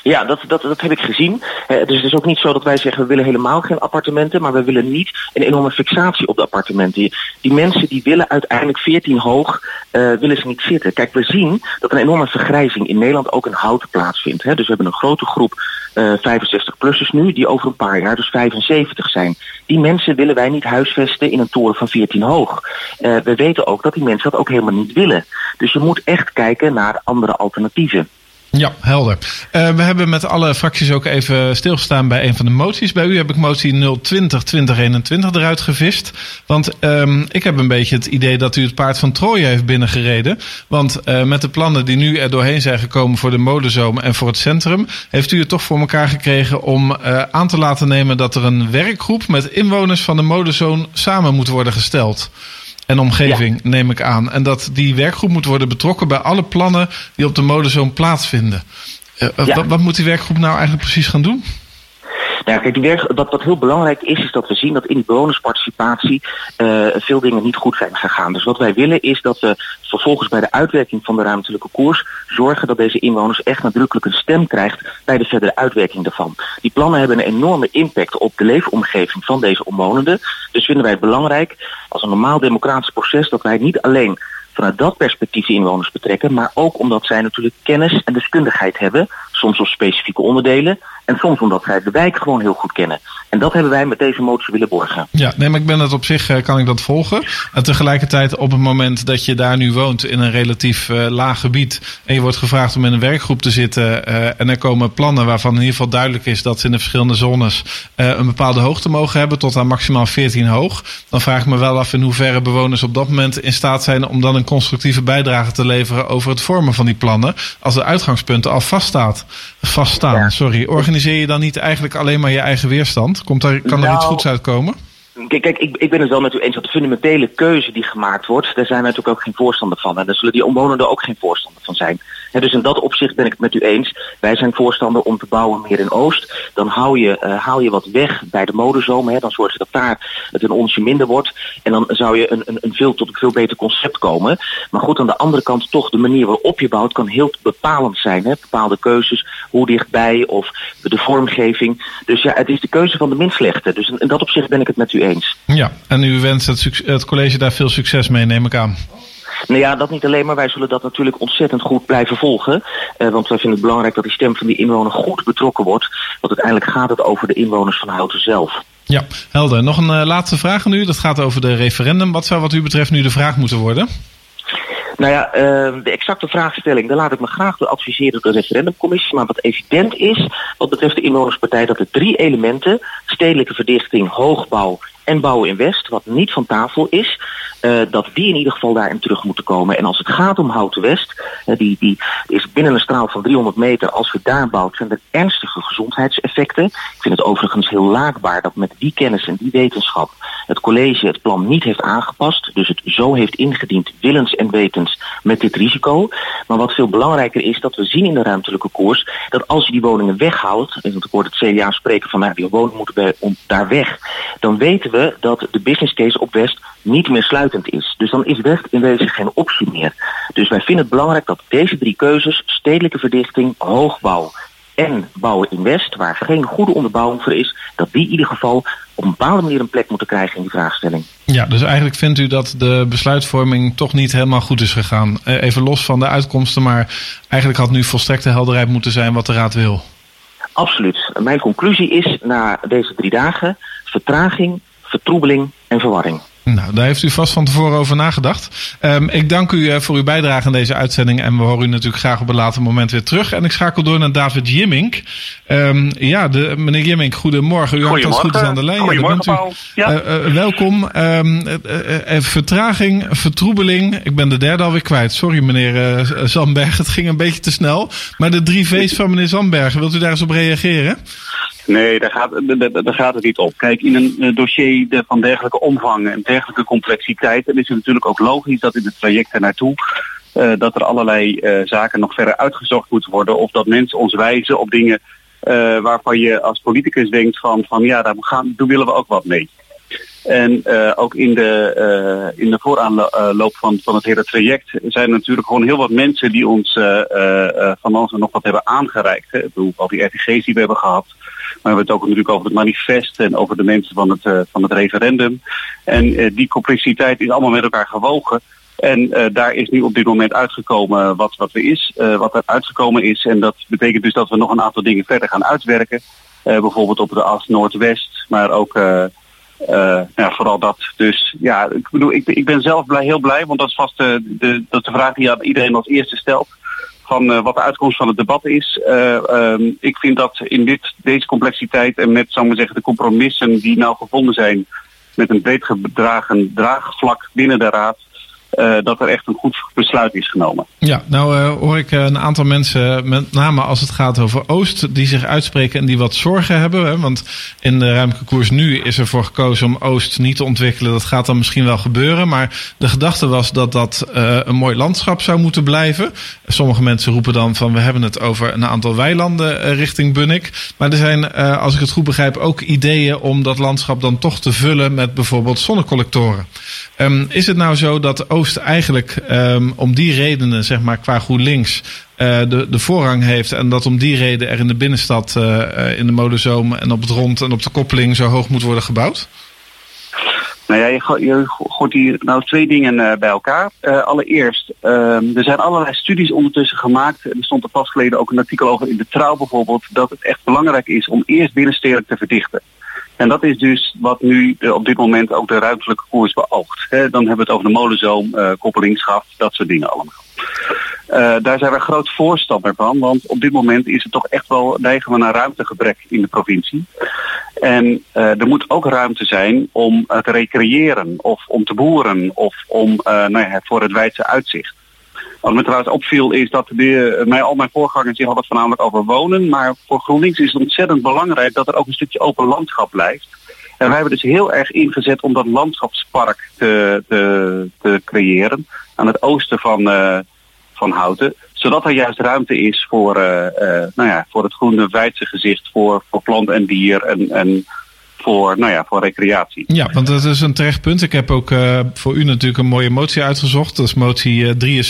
Ja, dat, dat, dat heb ik gezien. Uh, dus het is ook niet zo dat wij zeggen we willen helemaal geen appartementen, maar we willen niet een enorme fixatie op de appartementen. Die, mensen die willen uiteindelijk 14 hoog, uh, willen ze niet zitten. Kijk, we zien dat een enorme vergrijzing in Nederland ook in houten plaatsvindt. Hè. Dus we hebben een grote groep uh, 65-plussers nu, die over een paar jaar dus 75 zijn. Die mensen willen wij niet huisvesten in een toren van 14 hoog. We weten ook dat die mensen dat ook helemaal niet willen. Dus je moet echt kijken naar andere alternatieven. Ja, helder. Uh, we hebben met alle fracties ook even stilgestaan bij een van de moties. Bij u heb ik motie 020-2021 eruit gevist. Want um, ik heb een beetje het idee dat u het paard van Troje heeft binnengereden. Want uh, met de plannen die nu er doorheen zijn gekomen voor de molenzoom en voor het centrum... heeft u het toch voor elkaar gekregen om uh, aan te laten nemen... dat er een werkgroep met inwoners van de molenzoom samen moet worden gesteld en omgeving, ja. neem ik aan. En dat die werkgroep moet worden betrokken bij alle plannen die op de molenzoom plaatsvinden. Uh, ja. wat, wat moet die werkgroep nou eigenlijk precies gaan doen? Nou, kijk, wat, heel belangrijk is, is dat we zien dat in die bewonersparticipatie uh, veel dingen niet goed zijn gegaan. Dus wat wij willen is dat we vervolgens bij de uitwerking van de ruimtelijke koers zorgen dat deze inwoners echt nadrukkelijk een stem krijgt bij de verdere uitwerking daarvan. Die plannen hebben een enorme impact op de leefomgeving van deze omwonenden. Dus vinden wij het belangrijk als een normaal democratisch proces dat wij niet alleen vanuit dat perspectief inwoners betrekken, maar ook omdat zij natuurlijk kennis en deskundigheid hebben, soms op specifieke onderdelen, en soms omdat zij de wijk gewoon heel goed kennen. En dat hebben wij met deze motie willen borgen. Ja, nee, maar ik ben het op zich, kan ik dat volgen. En tegelijkertijd op het moment dat je daar nu woont in een relatief uh, laag gebied. En je wordt gevraagd om in een werkgroep te zitten. Uh, en er komen plannen waarvan in ieder geval duidelijk is dat ze in de verschillende zones een bepaalde hoogte mogen hebben. Tot aan maximaal 14 hoog. Dan vraag ik me wel af in hoeverre bewoners op dat moment in staat zijn om dan een constructieve bijdrage te leveren over het vormen van die plannen. Als de uitgangspunten al vaststaat, vaststaan. Ja. Sorry. Organiseer je dan niet eigenlijk alleen maar je eigen weerstand? Komt er, kan er nou, iets goeds uitkomen? Kijk, kijk ik, ik ben het wel met u eens dat de fundamentele keuze die gemaakt wordt, daar zijn wij natuurlijk ook geen voorstander van. En daar zullen die omwonenden ook geen voorstander van zijn. Dus in dat opzicht ben ik het met u eens. Wij zijn voorstander om te bouwen meer in Oost. Dan hou je, haal je wat weg bij de modezomer. Dan zorg je dat daar het een onsje minder wordt. En dan zou je een, een, een veel, tot een veel beter concept komen. Maar goed, aan de andere kant toch de manier waarop je bouwt kan heel bepalend zijn. Bepaalde keuzes, hoe dichtbij of de vormgeving. Dus ja, het is de keuze van de min slechte. Dus in dat opzicht ben ik het met u eens. Ja, en u wenst het, het college daar veel succes mee, neem ik aan. Nou ja, dat niet alleen, maar wij zullen dat natuurlijk ontzettend goed blijven volgen. Uh, want wij vinden het belangrijk dat die stem van die inwoner goed betrokken wordt. Want uiteindelijk gaat het over de inwoners van Houten zelf. Ja, helder. Nog een uh, laatste vraag aan u. Dat gaat over de referendum. Wat zou wat u betreft nu de vraag moeten worden? Nou ja, uh, de exacte vraagstelling, daar laat ik me graag door adviseren door de referendumcommissie. Maar wat evident is, wat betreft de inwonerspartij, dat er drie elementen, stedelijke verdichting, hoogbouw en bouwen in West, wat niet van tafel is, uh, dat die in ieder geval daarin terug moeten komen. En als het gaat om Houten West, die, die is binnen een straal van 300 meter, als we daar bouwt, zijn er ernstige gezondheidseffecten. Ik vind het overigens heel laakbaar dat met die kennis en die wetenschap het college het plan niet heeft aangepast, dus het zo heeft ingediend, willens en wetens, met dit risico. Maar wat veel belangrijker is, dat we zien in de ruimtelijke koers, dat als je die woningen weghoudt, en ik hoor het CDA spreken van, nou, die woningen moeten bij, om, daar weg, dan weten we dat de business case op West niet meer is. Dus dan is West in wezen geen optie meer. Dus wij vinden het belangrijk dat deze drie keuzes, stedelijke verdichting, hoogbouw en bouwen in West, waar geen goede onderbouwing voor is, dat die in ieder geval op een bepaalde manier een plek moeten krijgen in die vraagstelling. Ja, dus eigenlijk vindt u dat de besluitvorming toch niet helemaal goed is gegaan. Eh, even los van de uitkomsten, maar eigenlijk had nu volstrekte helderheid moeten zijn wat de Raad wil. Absoluut. Mijn conclusie is na deze drie dagen vertraging, vertroebeling en verwarring. Nou, daar heeft u vast van tevoren over nagedacht. Um, ik dank u uh, voor uw bijdrage aan deze uitzending. En we horen u natuurlijk graag op een later moment weer terug. En ik schakel door naar David Jimmink. Um, ja, de, meneer Jimmink, goedemorgen. U hangt als goed is aan de lijn. Goedemorgen, ja, ja. Uh, uh, welkom. Um, vertraging, vertroebeling. Ik ben de derde alweer kwijt. Sorry, meneer Zandberg. Het ging een beetje te snel. Maar de drie V's van meneer Zandberg, wilt u daar eens op reageren? Nee, daar gaat, gaat het niet op. Kijk, in een dossier van dergelijke omvang en dergelijke complexiteit, dan is het natuurlijk ook logisch dat in het traject ernaartoe uh, dat er allerlei uh, zaken nog verder uitgezocht moeten worden. Of dat mensen ons wijzen op dingen waarvan je als politicus denkt van, van ja, daar, gaan, daar willen we ook wat mee. En ook in de, in de vooraanloop van, van het hele traject zijn er natuurlijk gewoon heel wat mensen die ons van en nog wat hebben aangereikt. Hè. Ik bedoel, al die RTG's die we hebben gehad. Maar we hebben het ook natuurlijk over het manifest en over de mensen van het, van het referendum. En die complexiteit is allemaal met elkaar gewogen. En daar is nu op dit moment uitgekomen wat, wat, er is, wat er uitgekomen is. En dat betekent dus dat we nog een aantal dingen verder gaan uitwerken. bijvoorbeeld op de as Noordwest, maar ook ja, vooral dat. Dus ja, ik bedoel, ik, ik ben zelf blij, heel blij, want dat is vast de, de, dat de vraag die aan iedereen als eerste stelt. Van uh, wat de uitkomst van het debat is. Uh, um, ik vind dat in dit, deze complexiteit en met, zeggen, de compromissen die nou gevonden zijn met een breed gedragen draagvlak binnen de Raad, uh, dat er echt een goed besluit is genomen. Ja, nou uh, hoor ik een aantal mensen, met name als het gaat over Oost, die zich uitspreken en die wat zorgen hebben. Hè? Want in de ruimte koers nu is er voor gekozen om Oost niet te ontwikkelen. Dat gaat dan misschien wel gebeuren. Maar de gedachte was dat dat een mooi landschap zou moeten blijven. Sommige mensen roepen dan van we hebben het over een aantal weilanden richting Bunnik. Maar er zijn, als ik het goed begrijp, ook ideeën om dat landschap dan toch te vullen met bijvoorbeeld zonnecollectoren. Um, is het nou zo dat Oost eigenlijk um, om die redenen, zeg maar qua GroenLinks, uh, de, de voorrang heeft. En dat om die reden er in de binnenstad, uh, in de molenzoom en op het rond en op de koppeling zo hoog moet worden gebouwd? Nou ja, je, je gooit hier nou twee dingen bij elkaar. Allereerst, uh, er zijn allerlei studies ondertussen gemaakt. Er stond er pas geleden ook een artikel over in de Trouw bijvoorbeeld. Dat het echt belangrijk is om eerst binnenstedelijk te verdichten. En dat is dus wat nu op dit moment ook de ruimtelijke koers beoogt. Dan hebben we het over de molenzoom, uh, koppelingsgracht, dat soort dingen allemaal. Uh, daar zijn we groot voorstander van, want op dit moment is het toch echt wel neigen we naar ruimtegebrek in de provincie. En uh, er moet ook ruimte zijn om te recreëren of om te boeren of om nou ja, voor het wijdse uitzicht. Wat me trouwens opviel is dat de, mij, al mijn voorgangers hadden voornamelijk over wonen. Maar voor GroenLinks is het ontzettend belangrijk dat er ook een stukje open landschap blijft. En wij hebben dus heel erg ingezet om dat landschapspark te, te, te creëren. Aan het oosten van, uh, van houten. Zodat er juist ruimte is voor, nou ja, voor het groene wijdse gezicht, voor, voor plant en dier en, en voor, nou ja, voor recreatie. Ja, want dat is een terecht punt. Ik heb ook uh, voor u natuurlijk een mooie motie uitgezocht. Dat is motie uh,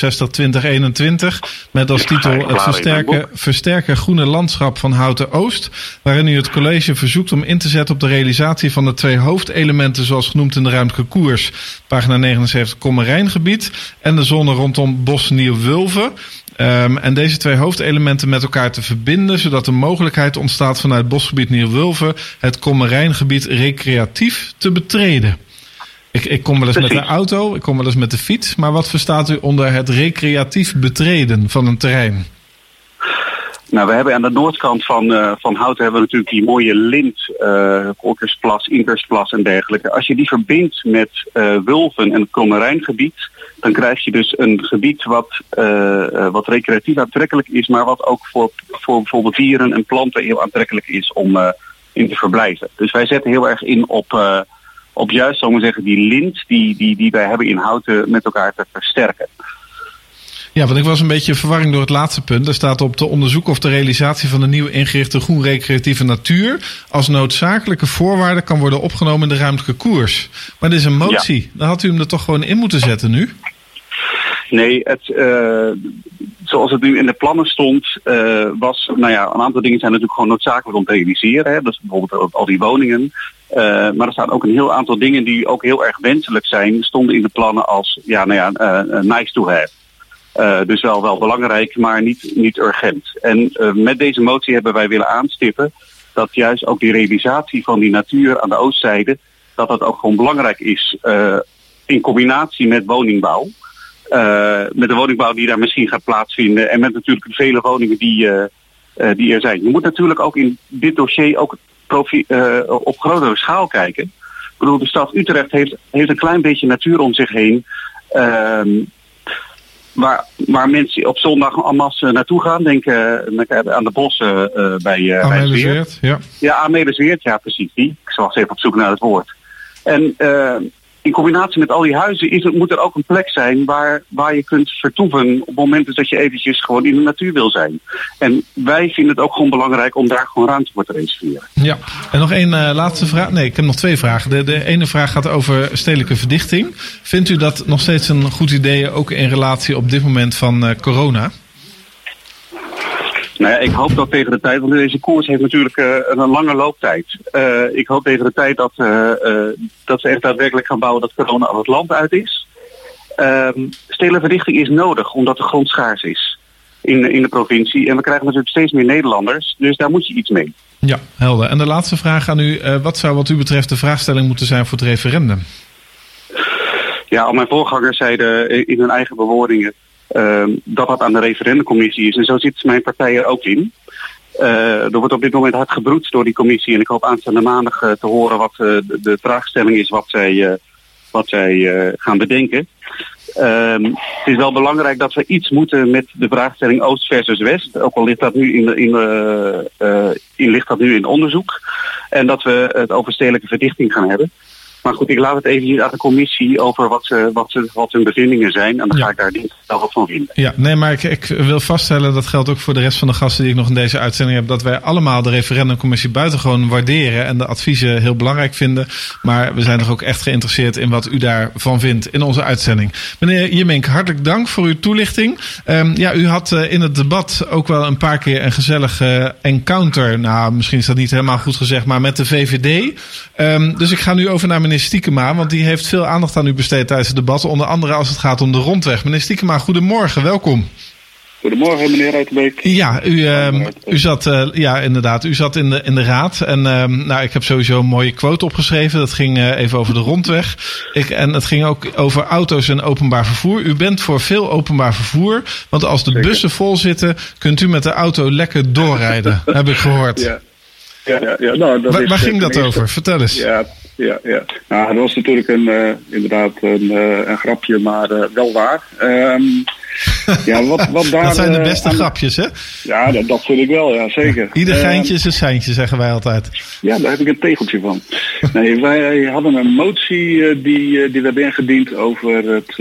63-2021. Met als titel het versterken, versterken groene landschap van Houten Oost. Waarin u het college verzoekt om in te zetten op de realisatie van de twee hoofdelementen zoals genoemd in de ruimtelijke koers. Pagina 79 Kommerijngebied en de zone rondom Bos Nieuw-Wulven. Um, en deze twee hoofdelementen met elkaar te verbinden, zodat de mogelijkheid ontstaat vanuit bosgebied Nieuw-Wulven het Kommerijngebied recreatief te betreden. Ik, ik kom wel eens Precies. met de auto, ik kom wel eens met de fiets, maar wat verstaat u onder het recreatief betreden van een terrein? Nou, we hebben aan de noordkant van, uh, van Houten hebben we natuurlijk die mooie lint, uh, Orkersplas, Inkersplas en dergelijke. Als je die verbindt met uh, Wulven en het Kommerijngebied, dan krijg je dus een gebied wat, wat recreatief aantrekkelijk is, maar wat ook voor, voor bijvoorbeeld dieren en planten heel aantrekkelijk is om in te verblijven. Dus wij zetten heel erg in op, op juist, zal maar zeggen, die lint die, die, die wij hebben in Houten met elkaar te versterken. Ja, want ik was een beetje verwarring door het laatste punt. Er staat op te onderzoeken of de realisatie van de nieuw ingerichte groen recreatieve natuur als noodzakelijke voorwaarde kan worden opgenomen in de ruimtelijke koers. Maar dit is een motie. Ja. Dan had u hem er toch gewoon in moeten zetten nu? Nee, het, uh, zoals het nu in de plannen stond, uh, was, nou ja, een aantal dingen zijn natuurlijk gewoon noodzakelijk om te realiseren. Hè? Dus bijvoorbeeld al die woningen. Uh, maar er staan ook een heel aantal dingen die ook heel erg wenselijk zijn, stonden in de plannen als, ja, nou ja, nice to have. Dus wel, wel belangrijk, maar niet, niet urgent. En met deze motie hebben wij willen aanstippen dat juist ook die realisatie van die natuur aan de oostzijde, dat dat ook gewoon belangrijk is in combinatie met woningbouw. Met de woningbouw die daar misschien gaat plaatsvinden en met natuurlijk de vele woningen die, die er zijn. Je moet natuurlijk ook in dit dossier ook op grotere schaal kijken. Ik bedoel, de stad Utrecht heeft, heeft een klein beetje natuur om zich heen. Ehm, waar, waar mensen op zondag en masse naartoe gaan. Denk uh, aan de bossen uh, bij, uh, bij ja. Ja, Amelisweert, ja precies. Die. Ik zal eens even op zoek naar het woord. En in combinatie met al die huizen is het, moet er ook een plek zijn waar, waar je kunt vertoeven op momenten dat je eventjes gewoon in de natuur wil zijn. En wij vinden het ook gewoon belangrijk om daar gewoon ruimte voor te reserveren. Ja, en nog één uh, laatste vraag. Nee, ik heb nog twee vragen. De, de ene vraag gaat over stedelijke verdichting. Vindt u dat nog steeds een goed idee, ook in relatie op dit moment van uh, corona? Nou ja, ik hoop dat tegen de tijd, want deze koers heeft natuurlijk uh, een lange looptijd. Uh, ik hoop tegen de tijd dat, uh, dat ze echt daadwerkelijk gaan bouwen dat corona al het land uit is. Ehm, verdichting is nodig omdat de grond schaars is in, in de provincie. En we krijgen natuurlijk steeds meer Nederlanders, dus daar moet je iets mee. Ja, helder. En de laatste vraag aan u. wat zou wat u betreft de vraagstelling moeten zijn voor het referendum? Ja, al mijn voorgangers zeiden in hun eigen bewoordingen dat dat aan de referendumcommissie is. En zo zit mijn partij er ook in. Uh, er wordt op dit moment hard gebroed door die commissie. En ik hoop aanstaande maandag uh, te horen wat de, de, vraagstelling is wat zij, wat zij gaan bedenken. Ehm, het is wel belangrijk dat we iets moeten met de vraagstelling Oost versus West. Ook al ligt dat nu in, in, in, ligt dat nu in onderzoek. En dat we het over stedelijke verdichting gaan hebben. Maar goed, ik laat het even aan de commissie over wat, ze, wat, ze, wat hun bevindingen zijn. En dan ja. ga ik daar wel wat van vinden. Ja, nee, maar ik, ik, wil vaststellen, dat geldt ook voor de rest van de gasten die ik nog in deze uitzending heb, dat wij allemaal de referendumcommissie buitengewoon waarderen en de adviezen heel belangrijk vinden. Maar we zijn toch ook echt geïnteresseerd in wat u daarvan vindt in onze uitzending. Meneer Jemink, hartelijk dank voor uw toelichting. Um, ja, u had uh, in het debat ook wel een paar keer een gezellige encounter. Nou, misschien is dat niet helemaal goed gezegd, maar met de VVD. Um, dus ik ga nu over naar meneer meneer Stiekema, want die heeft veel aandacht aan u besteed tijdens het debat. Onder andere als het gaat om de rondweg. Meneer Stiekema, goedemorgen, welkom. Goedemorgen, meneer Uiterbeek. Ja, u, uh, u zat, uh, ja, inderdaad, u zat in de, in de raad. En uh, nou, ik heb sowieso een mooie quote opgeschreven. Dat ging uh, even over de rondweg. Ik, en het ging ook over auto's en openbaar vervoer. U bent voor veel openbaar vervoer. Want als de Zeker. bussen vol zitten, kunt u met de auto lekker doorrijden, heb ik gehoord. Ja. Ja, ja, ja. Nou, dat waar, is, waar ging dat over? Vertel eens. Ja, ja, ja. Nou, dat was natuurlijk een, uh, inderdaad een, uh, een grapje, maar uh, wel waar. Um, ja, wat, wat daar, dat zijn de beste grapjes, hè? Ja, dat, dat vind ik wel, ja, zeker. Ieder geintje is een seintje, zeggen wij altijd. Ja, daar heb ik een tegeltje van. Nee, wij hadden een motie die, die we hebben ingediend over het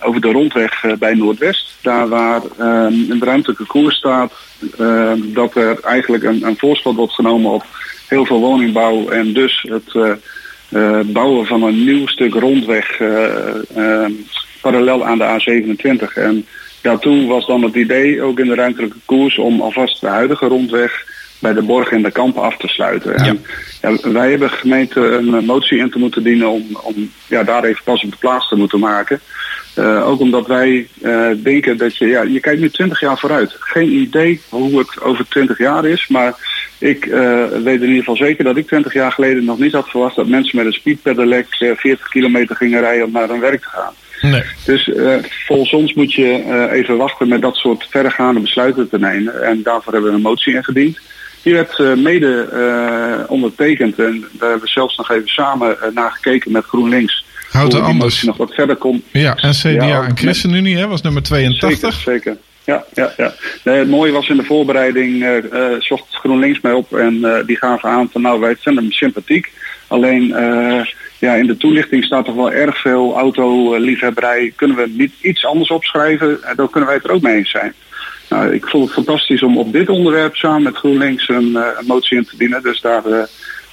over de rondweg bij Noordwest. Daar waar een ruimtelijke koers staat dat er eigenlijk een, een voorschot wordt genomen op heel veel woningbouw en dus het bouwen van een nieuw stuk rondweg parallel aan de A27. En daartoe was dan het idee, ook in de ruimtelijke koers, om alvast de huidige rondweg bij de borg en de kampen af te sluiten. Ja. En, ja, wij hebben gemeente een motie in te moeten dienen om, om ja, daar even pas op de plaats te moeten maken. Uh, ook omdat wij uh, denken dat je, ja, je kijkt nu 20 jaar vooruit. Geen idee hoe het over 20 jaar is, maar ik uh, weet in ieder geval zeker dat ik 20 jaar geleden nog niet had verwacht dat mensen met een speedpedelec 40 kilometer gingen rijden om naar hun werk te gaan. Nee. Dus volgens ons moet je even wachten met dat soort verregaande besluiten te nemen. En daarvoor hebben we een motie ingediend. Die werd mede ondertekend en daar hebben we zelfs nog even samen naar gekeken met GroenLinks. Houdt er anders. nog wat verder komt. Ja, en CDA ja, en ChristenUnie hè, was nummer 82. Zeker, zeker. Ja, ja, ja. Nee, het mooie was in de voorbereiding, uh, zocht GroenLinks mij op en uh, die gaven aan van nou wij vinden hem sympathiek. Alleen ja, in de toelichting staat toch wel erg veel autoliefhebberij. Kunnen we niet iets anders opschrijven? Dan kunnen wij het er ook mee eens zijn. Nou, ik vond het fantastisch om op dit onderwerp samen met GroenLinks een, een motie in te dienen. Dus daar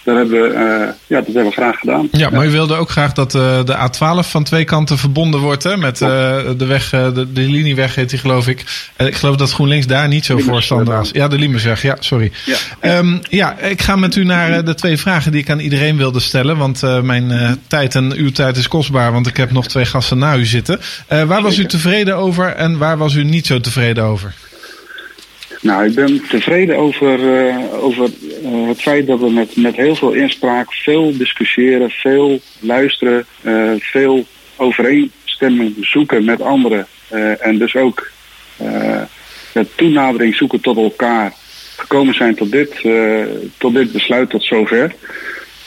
dat hebben we, uh, ja, dat hebben we graag gedaan. Ja, maar u wilde ook graag dat uh, de A12 van twee kanten verbonden wordt hè, met uh, de weg, de, de linieweg heet die geloof ik. ik geloof dat GroenLinks daar niet zo voorstander was. Ja, de Limesweg, ja, sorry. Ja. Um, ja, ik ga met u naar de twee vragen die ik aan iedereen wilde stellen. Want mijn tijd en uw tijd is kostbaar, want ik heb nog twee gasten na u zitten. waar was u tevreden over en waar was u niet zo tevreden over? Nou, ik ben tevreden over, uh, over uh, het feit dat we met, met heel veel inspraak veel discussiëren, veel luisteren, uh, veel overeenstemming zoeken met anderen. en dus ook de toenadering zoeken tot elkaar. Gekomen zijn tot dit, tot dit besluit tot zover.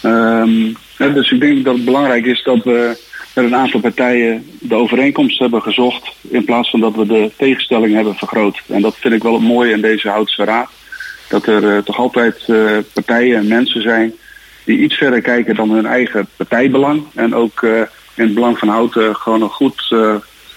Um, dus ik denk dat het belangrijk is dat we met een aantal partijen de overeenkomst hebben gezocht. In plaats van dat we de tegenstelling hebben vergroot. En dat vind ik wel het mooie in deze Houtse Raad. Dat er uh, toch altijd uh, partijen en mensen zijn die iets verder kijken dan hun eigen partijbelang. En ook uh, in het belang van Houten gewoon een goed,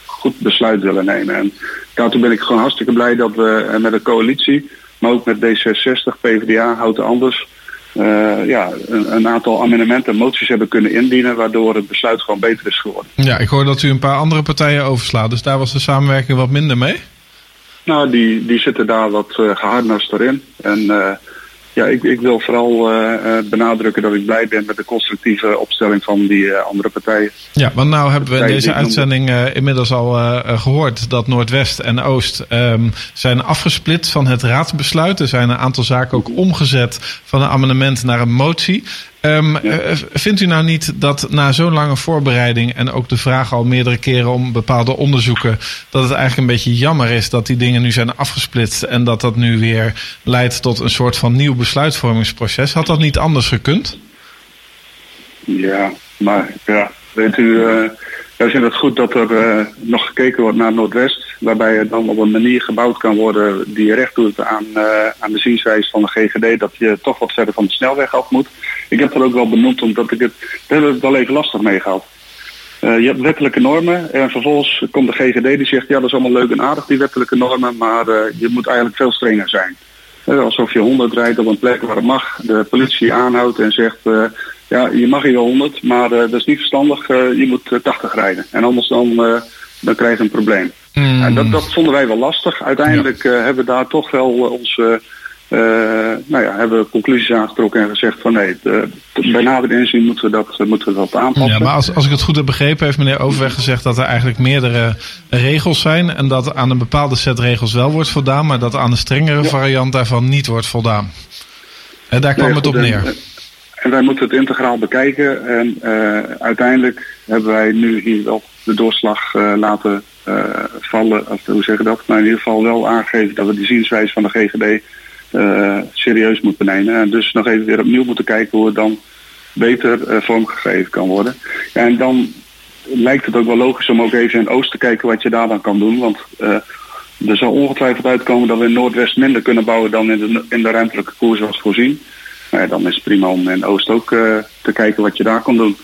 goed besluit willen nemen. En daartoe ben ik gewoon hartstikke blij dat we met de coalitie, maar ook met D66, PvdA, Houten Anders uh, ja, een, een, aantal amendementen en moties hebben kunnen indienen, waardoor het besluit gewoon beter is geworden. Ja, ik hoor dat u een paar andere partijen overslaat, dus daar was de samenwerking wat minder mee? Nou, die, die zitten daar wat uh, geharnaster in. En uh, ja, ik, ik wil vooral uh, benadrukken dat ik blij ben met de constructieve opstelling van die uh, andere partijen. Ja, want nou hebben we in deze uitzending uh, inmiddels al gehoord dat Noordwest en Oost um, zijn afgesplit van het raadsbesluit. Er zijn een aantal zaken ook omgezet van een amendement naar een motie. Um, ja. Vindt u nou niet dat na zo'n lange voorbereiding en ook de vraag al meerdere keren om bepaalde onderzoeken, dat het eigenlijk een beetje jammer is dat die dingen nu zijn afgesplitst en dat dat nu weer leidt tot een soort van nieuw besluitvormingsproces? Had dat niet anders gekund? Ja, maar ja, weet u, uh, wij vinden het goed dat er uh, nog gekeken wordt naar Noordwest, waarbij er dan op een manier gebouwd kan worden die recht doet aan, uh, aan de zienswijze van de GGD, dat je toch wat verder van de snelweg af moet. Ik heb dat ook wel benoemd omdat ik het, we het wel even lastig mee gehad. Uh, je hebt wettelijke normen en vervolgens komt de GGD die zegt ja dat is allemaal leuk en aardig die wettelijke normen, maar je moet eigenlijk veel strenger zijn. Alsof je 100 rijdt op een plek waar het mag, de politie aanhoudt en zegt ja je mag hier 100, maar dat is niet verstandig, je moet 80 rijden. En anders dan, dan krijg je een probleem. Mm. En dat, dat vonden wij wel lastig. Uiteindelijk ja. hebben we daar toch wel onze uh, nou ja, hebben we conclusies aangetrokken en gezegd van nee, de, de, bij nader inzien moeten we dat, moeten we dat aanpassen. Ja, maar als, als ik het goed heb begrepen, heeft meneer Overweg gezegd dat er eigenlijk meerdere regels zijn en dat aan een bepaalde set regels wel wordt voldaan, maar dat aan de strengere ja. variant daarvan niet wordt voldaan. En daar kwam nee, het op neer. En, en wij moeten het integraal bekijken en uh, uiteindelijk hebben wij nu hier wel de doorslag uh, laten uh, vallen, of hoe zeg je dat, maar in ieder geval wel aangegeven dat we die zienswijze van de GGD serieus moeten nemen. En dus nog even weer opnieuw moeten kijken hoe het dan beter vormgegeven kan worden. En dan lijkt het ook wel logisch om ook even in Oost te kijken wat je daar dan kan doen. Want er zal ongetwijfeld uitkomen dat we in Noordwest minder kunnen bouwen dan in de, in de ruimtelijke koers zoals voorzien. Nou dan is het prima om in Oost ook te kijken wat je daar kan doen.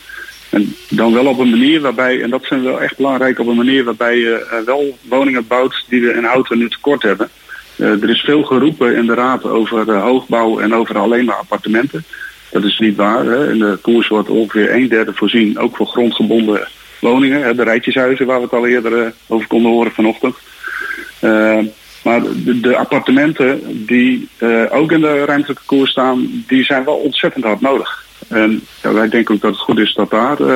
En dan wel op een manier waarbij, en dat zijn wel echt belangrijk, op een manier waarbij je wel woningen bouwt die we in Houten nu tekort hebben. er is veel geroepen in de raad over hoogbouw en over alleen maar appartementen. Dat is niet waar. Hè. In de koers wordt ongeveer een derde voorzien, ook voor grondgebonden woningen. Hè, de rijtjeshuizen waar we het al eerder over konden horen vanochtend. Maar de, de appartementen die uh, ook in de ruimtelijke koers staan, die zijn wel ontzettend hard nodig. En ja, wij denken ook dat het goed is dat daar uh,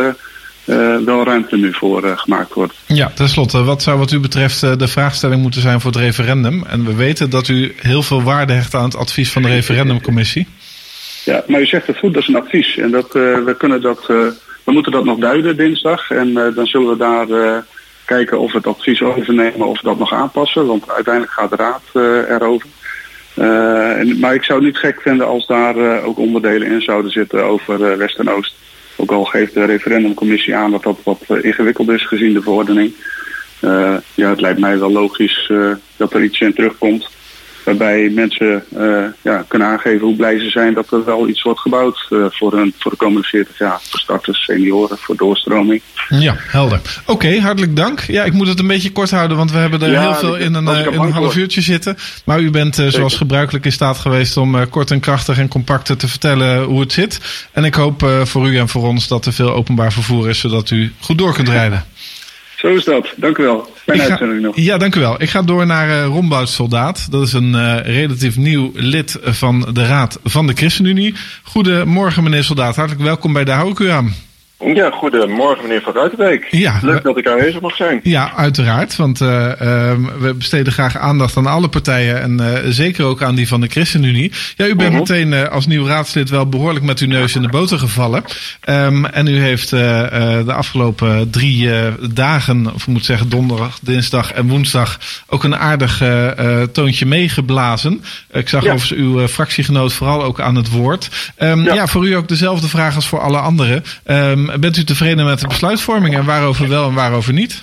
uh, wel ruimte nu voor gemaakt wordt. Ja, tenslotte, wat zou wat u betreft de vraagstelling moeten zijn voor het referendum? En we weten dat u heel veel waarde hecht aan het advies van de referendumcommissie. Ja, maar u zegt het goed, dat is een advies. En dat, we, kunnen dat, we moeten dat nog duiden dinsdag. En dan zullen we daar kijken of we het advies overnemen of dat nog aanpassen. Want uiteindelijk gaat de raad uh, erover. En, maar ik zou het niet gek vinden als daar uh, ook onderdelen in zouden zitten over West en Oost. Ook al geeft de referendumcommissie aan dat dat wat ingewikkeld is gezien de verordening. ja, het lijkt mij wel logisch dat er iets in terugkomt. Waarbij mensen uh, ja, kunnen aangeven hoe blij ze zijn dat er wel iets wordt gebouwd uh, voor, hun, voor de komende 40 jaar. Voor starters, senioren, voor doorstroming. Ja, helder. Oké, hartelijk dank. Ja, ik moet het een beetje kort houden, want we hebben er heel veel in een, in een half uurtje zitten. Maar u bent uh, zoals gebruikelijk in staat geweest om kort en krachtig en compact te vertellen hoe het zit. En ik hoop voor u en voor ons dat er veel openbaar vervoer is, zodat u goed door kunt rijden. Zo is dat. Dank u wel. Fijne uitzending nog. Ja, dank u wel. Ik ga door naar uh, Rombout Soldaat. Dat is een uh, relatief nieuw lid van de Raad van de ChristenUnie. Goedemorgen, meneer Soldaat. Hartelijk welkom bij de Hou ik u aan. Ja, goedemorgen meneer Van Ruitenbeek. Ja, Leuk dat ik aanwezig mag zijn. Ja, uiteraard. Want uh, uh, we besteden graag aandacht aan alle partijen en uh, zeker ook aan die van de ChristenUnie. Ja, u bent -huh. meteen als nieuw raadslid wel behoorlijk met uw neus in de boter gevallen. Um, en u heeft de afgelopen drie dagen, of ik moet zeggen donderdag, dinsdag en woensdag, ook een aardig toontje meegeblazen. Ik zag ja. uw fractiegenoot vooral ook aan het woord. Um, ja. ja. voor u ook dezelfde vraag als voor alle anderen. Um, bent u tevreden met de besluitvorming en waarover wel en waarover niet?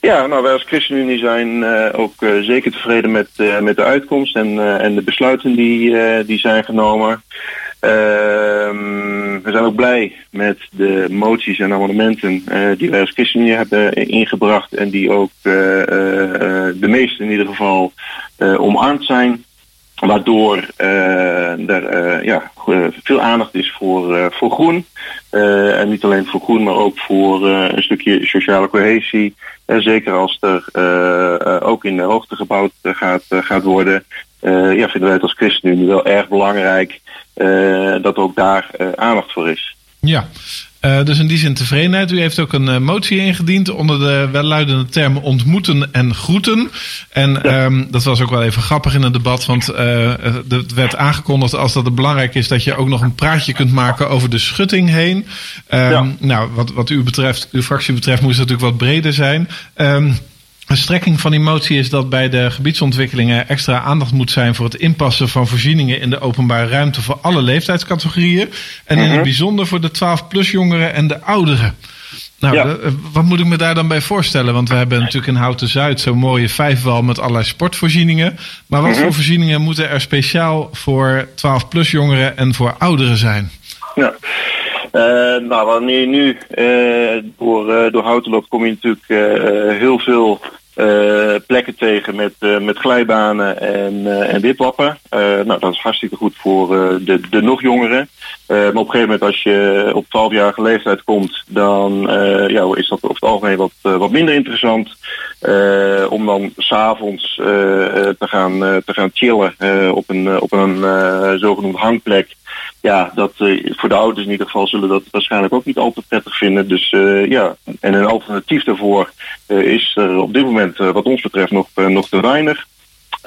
Ja, nou wij als ChristenUnie zijn uh, ook uh, zeker tevreden met, uh, met de uitkomst en, en de besluiten die, die zijn genomen. Ehm, we zijn ook blij met de moties en amendementen die wij als ChristenUnie hebben ingebracht en die ook de meeste in ieder geval omarmd zijn. Waardoor uh, er uh, ja, veel aandacht is voor, voor groen. en niet alleen voor groen, maar ook voor een stukje sociale cohesie. zeker als er ook in de hoogte gebouwd gaat, gaat worden. ja, vinden wij het als ChristenUnie wel erg belangrijk dat ook daar aandacht voor is. Ja, uh, dus in die zin tevredenheid. U heeft ook een uh, motie ingediend onder de welluidende termen ontmoeten en groeten. En ja. um, dat was ook wel even grappig in het debat, want uh, het werd aangekondigd als dat het belangrijk is dat je ook nog een praatje kunt maken over de schutting heen. Um, ja. Nou, wat, wat u betreft, uw fractie betreft, moest het natuurlijk wat breder zijn. Um, een strekking van die motie is dat bij de gebiedsontwikkelingen extra aandacht moet zijn voor het inpassen van voorzieningen in de openbare ruimte voor alle leeftijdscategorieën. En in het bijzonder voor de 12-plus jongeren en de ouderen. Nou, ja. wat moet ik me daar dan bij voorstellen? Want we hebben natuurlijk in Houten Zuid zo'n mooie vijfwal met allerlei sportvoorzieningen. Maar wat voor voorzieningen moeten er speciaal voor 12-plus jongeren en voor ouderen zijn? Ja. Uh, nou, wanneer nu uh, door, uh, door houten loopt, kom je natuurlijk heel veel plekken tegen met, met glijbanen en, en wipwappen. nou, dat is hartstikke goed voor de, de nog jongeren. maar op een gegeven moment als je op 12-jarige leeftijd komt, dan ja, is dat over het algemeen wat, wat minder interessant. om dan s'avonds te, gaan, te gaan chillen op een, op een zogenoemd hangplek ja, dat uh, voor de ouders in ieder geval zullen dat waarschijnlijk ook niet al te prettig vinden. Dus uh, ja, en een alternatief daarvoor uh, is er op dit moment wat ons betreft nog, nog te weinig.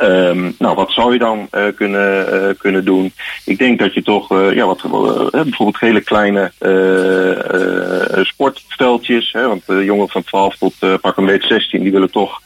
Um, nou, wat zou je dan kunnen, kunnen doen? Ik denk dat je toch ja, wat, bijvoorbeeld hele kleine sportveldjes, hè, want de jongeren van 12 tot pak een beetje 16, die willen toch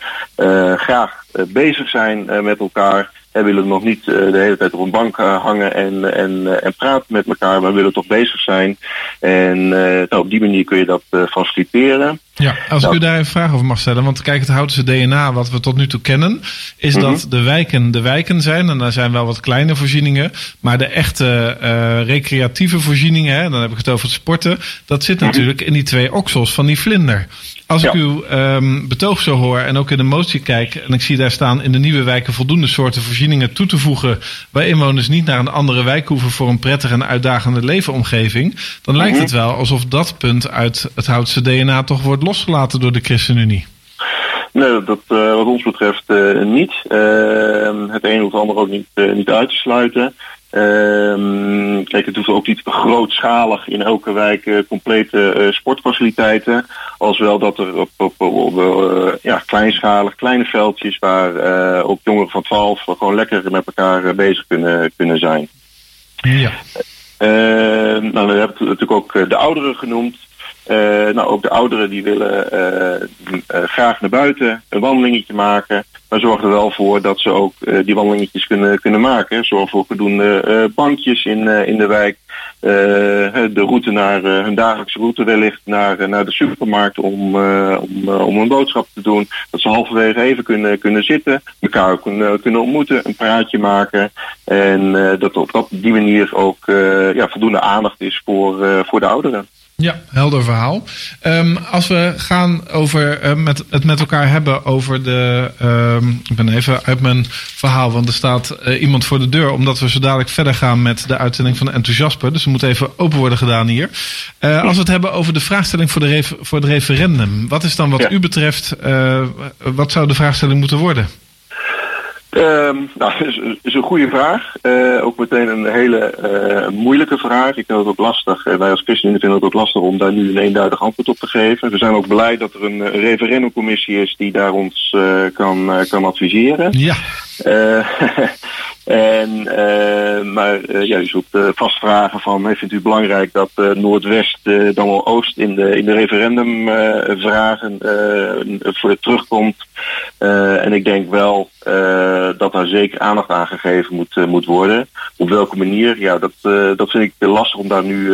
graag bezig zijn met elkaar. We willen nog niet de hele tijd op een bank hangen en, en, en praten met elkaar, maar we willen toch bezig zijn. En nou, op die manier kun je dat faciliteren. Ja, als ik u daar een vraag over mag stellen. Want kijk, het Houtense DNA, wat we tot nu toe kennen, is dat mhm. de wijken de wijken zijn. En daar zijn wel wat kleine voorzieningen. Maar de echte uh, recreatieve voorzieningen, hè, dan heb ik het over het sporten, dat zit mhm. natuurlijk in die twee oksels van die vlinder. Als ik uw um, betoog zo hoor en ook in de motie kijk, en ik zie daar staan in de nieuwe wijken voldoende soorten voorzieningen toe te voegen, waar inwoners niet naar een andere wijk hoeven voor een prettige en uitdagende leefomgeving, dan lijkt mhm. het wel alsof dat punt uit het Houtse DNA toch wordt losgelaten door de ChristenUnie. Nee, dat uh, wat ons betreft uh, niet. Uh, het een of het ander ook niet, niet uit te sluiten. Ehm, kijk, het hoeft ook niet grootschalig in elke wijk uh, complete uh, sportfaciliteiten. Als wel dat er op, op, op uh, ja, kleinschalig, kleine veldjes waar ook jongeren van 12 gewoon lekker met elkaar bezig kunnen, kunnen zijn. Ja. Ehm, nou, dan heb ik natuurlijk ook de ouderen genoemd. Nou, ook de ouderen die willen graag naar buiten een wandelingetje maken. Maar zorg er wel voor dat ze ook die wandelingetjes kunnen, kunnen maken. Zorg voor voldoende bankjes in, in de wijk. de route naar hun dagelijkse route wellicht naar, naar de supermarkt om, om, om een boodschap te doen. Dat ze halverwege even kunnen, kunnen zitten, elkaar kunnen, kunnen ontmoeten, een praatje maken. En dat op die manier ook ja, voldoende aandacht is voor, voor de ouderen. Ja, helder verhaal. Um, als we gaan over uh, met, het met elkaar hebben over de. Um, ik ben even uit mijn verhaal, want er staat uh, iemand voor de deur. Omdat we zo dadelijk verder gaan met de uitzending van Enthousiasme. Dus er moet even open worden gedaan hier. Uh, als we het hebben over de vraagstelling voor, de voor het referendum. Wat is dan wat ja. u betreft. wat zou de vraagstelling moeten worden? Um, nou, is, is een goede vraag. Uh, ook meteen een hele uh, moeilijke vraag. Ik vind het ook lastig. Uh, wij als ChristenUnie vinden het ook lastig om daar nu een eenduidig antwoord op te geven. We zijn ook blij dat er een referendumcommissie is die daar ons kan, kan adviseren. Ja. En, uh, maar uh, ja, u uh, vast vragen van, vindt u belangrijk dat Noordwest dan wel Oost in de, in de referendumvragen voor terugkomt? en ik denk wel dat daar zeker aandacht aan gegeven moet, moet worden. Op welke manier? Ja, dat, dat vind ik lastig om daar nu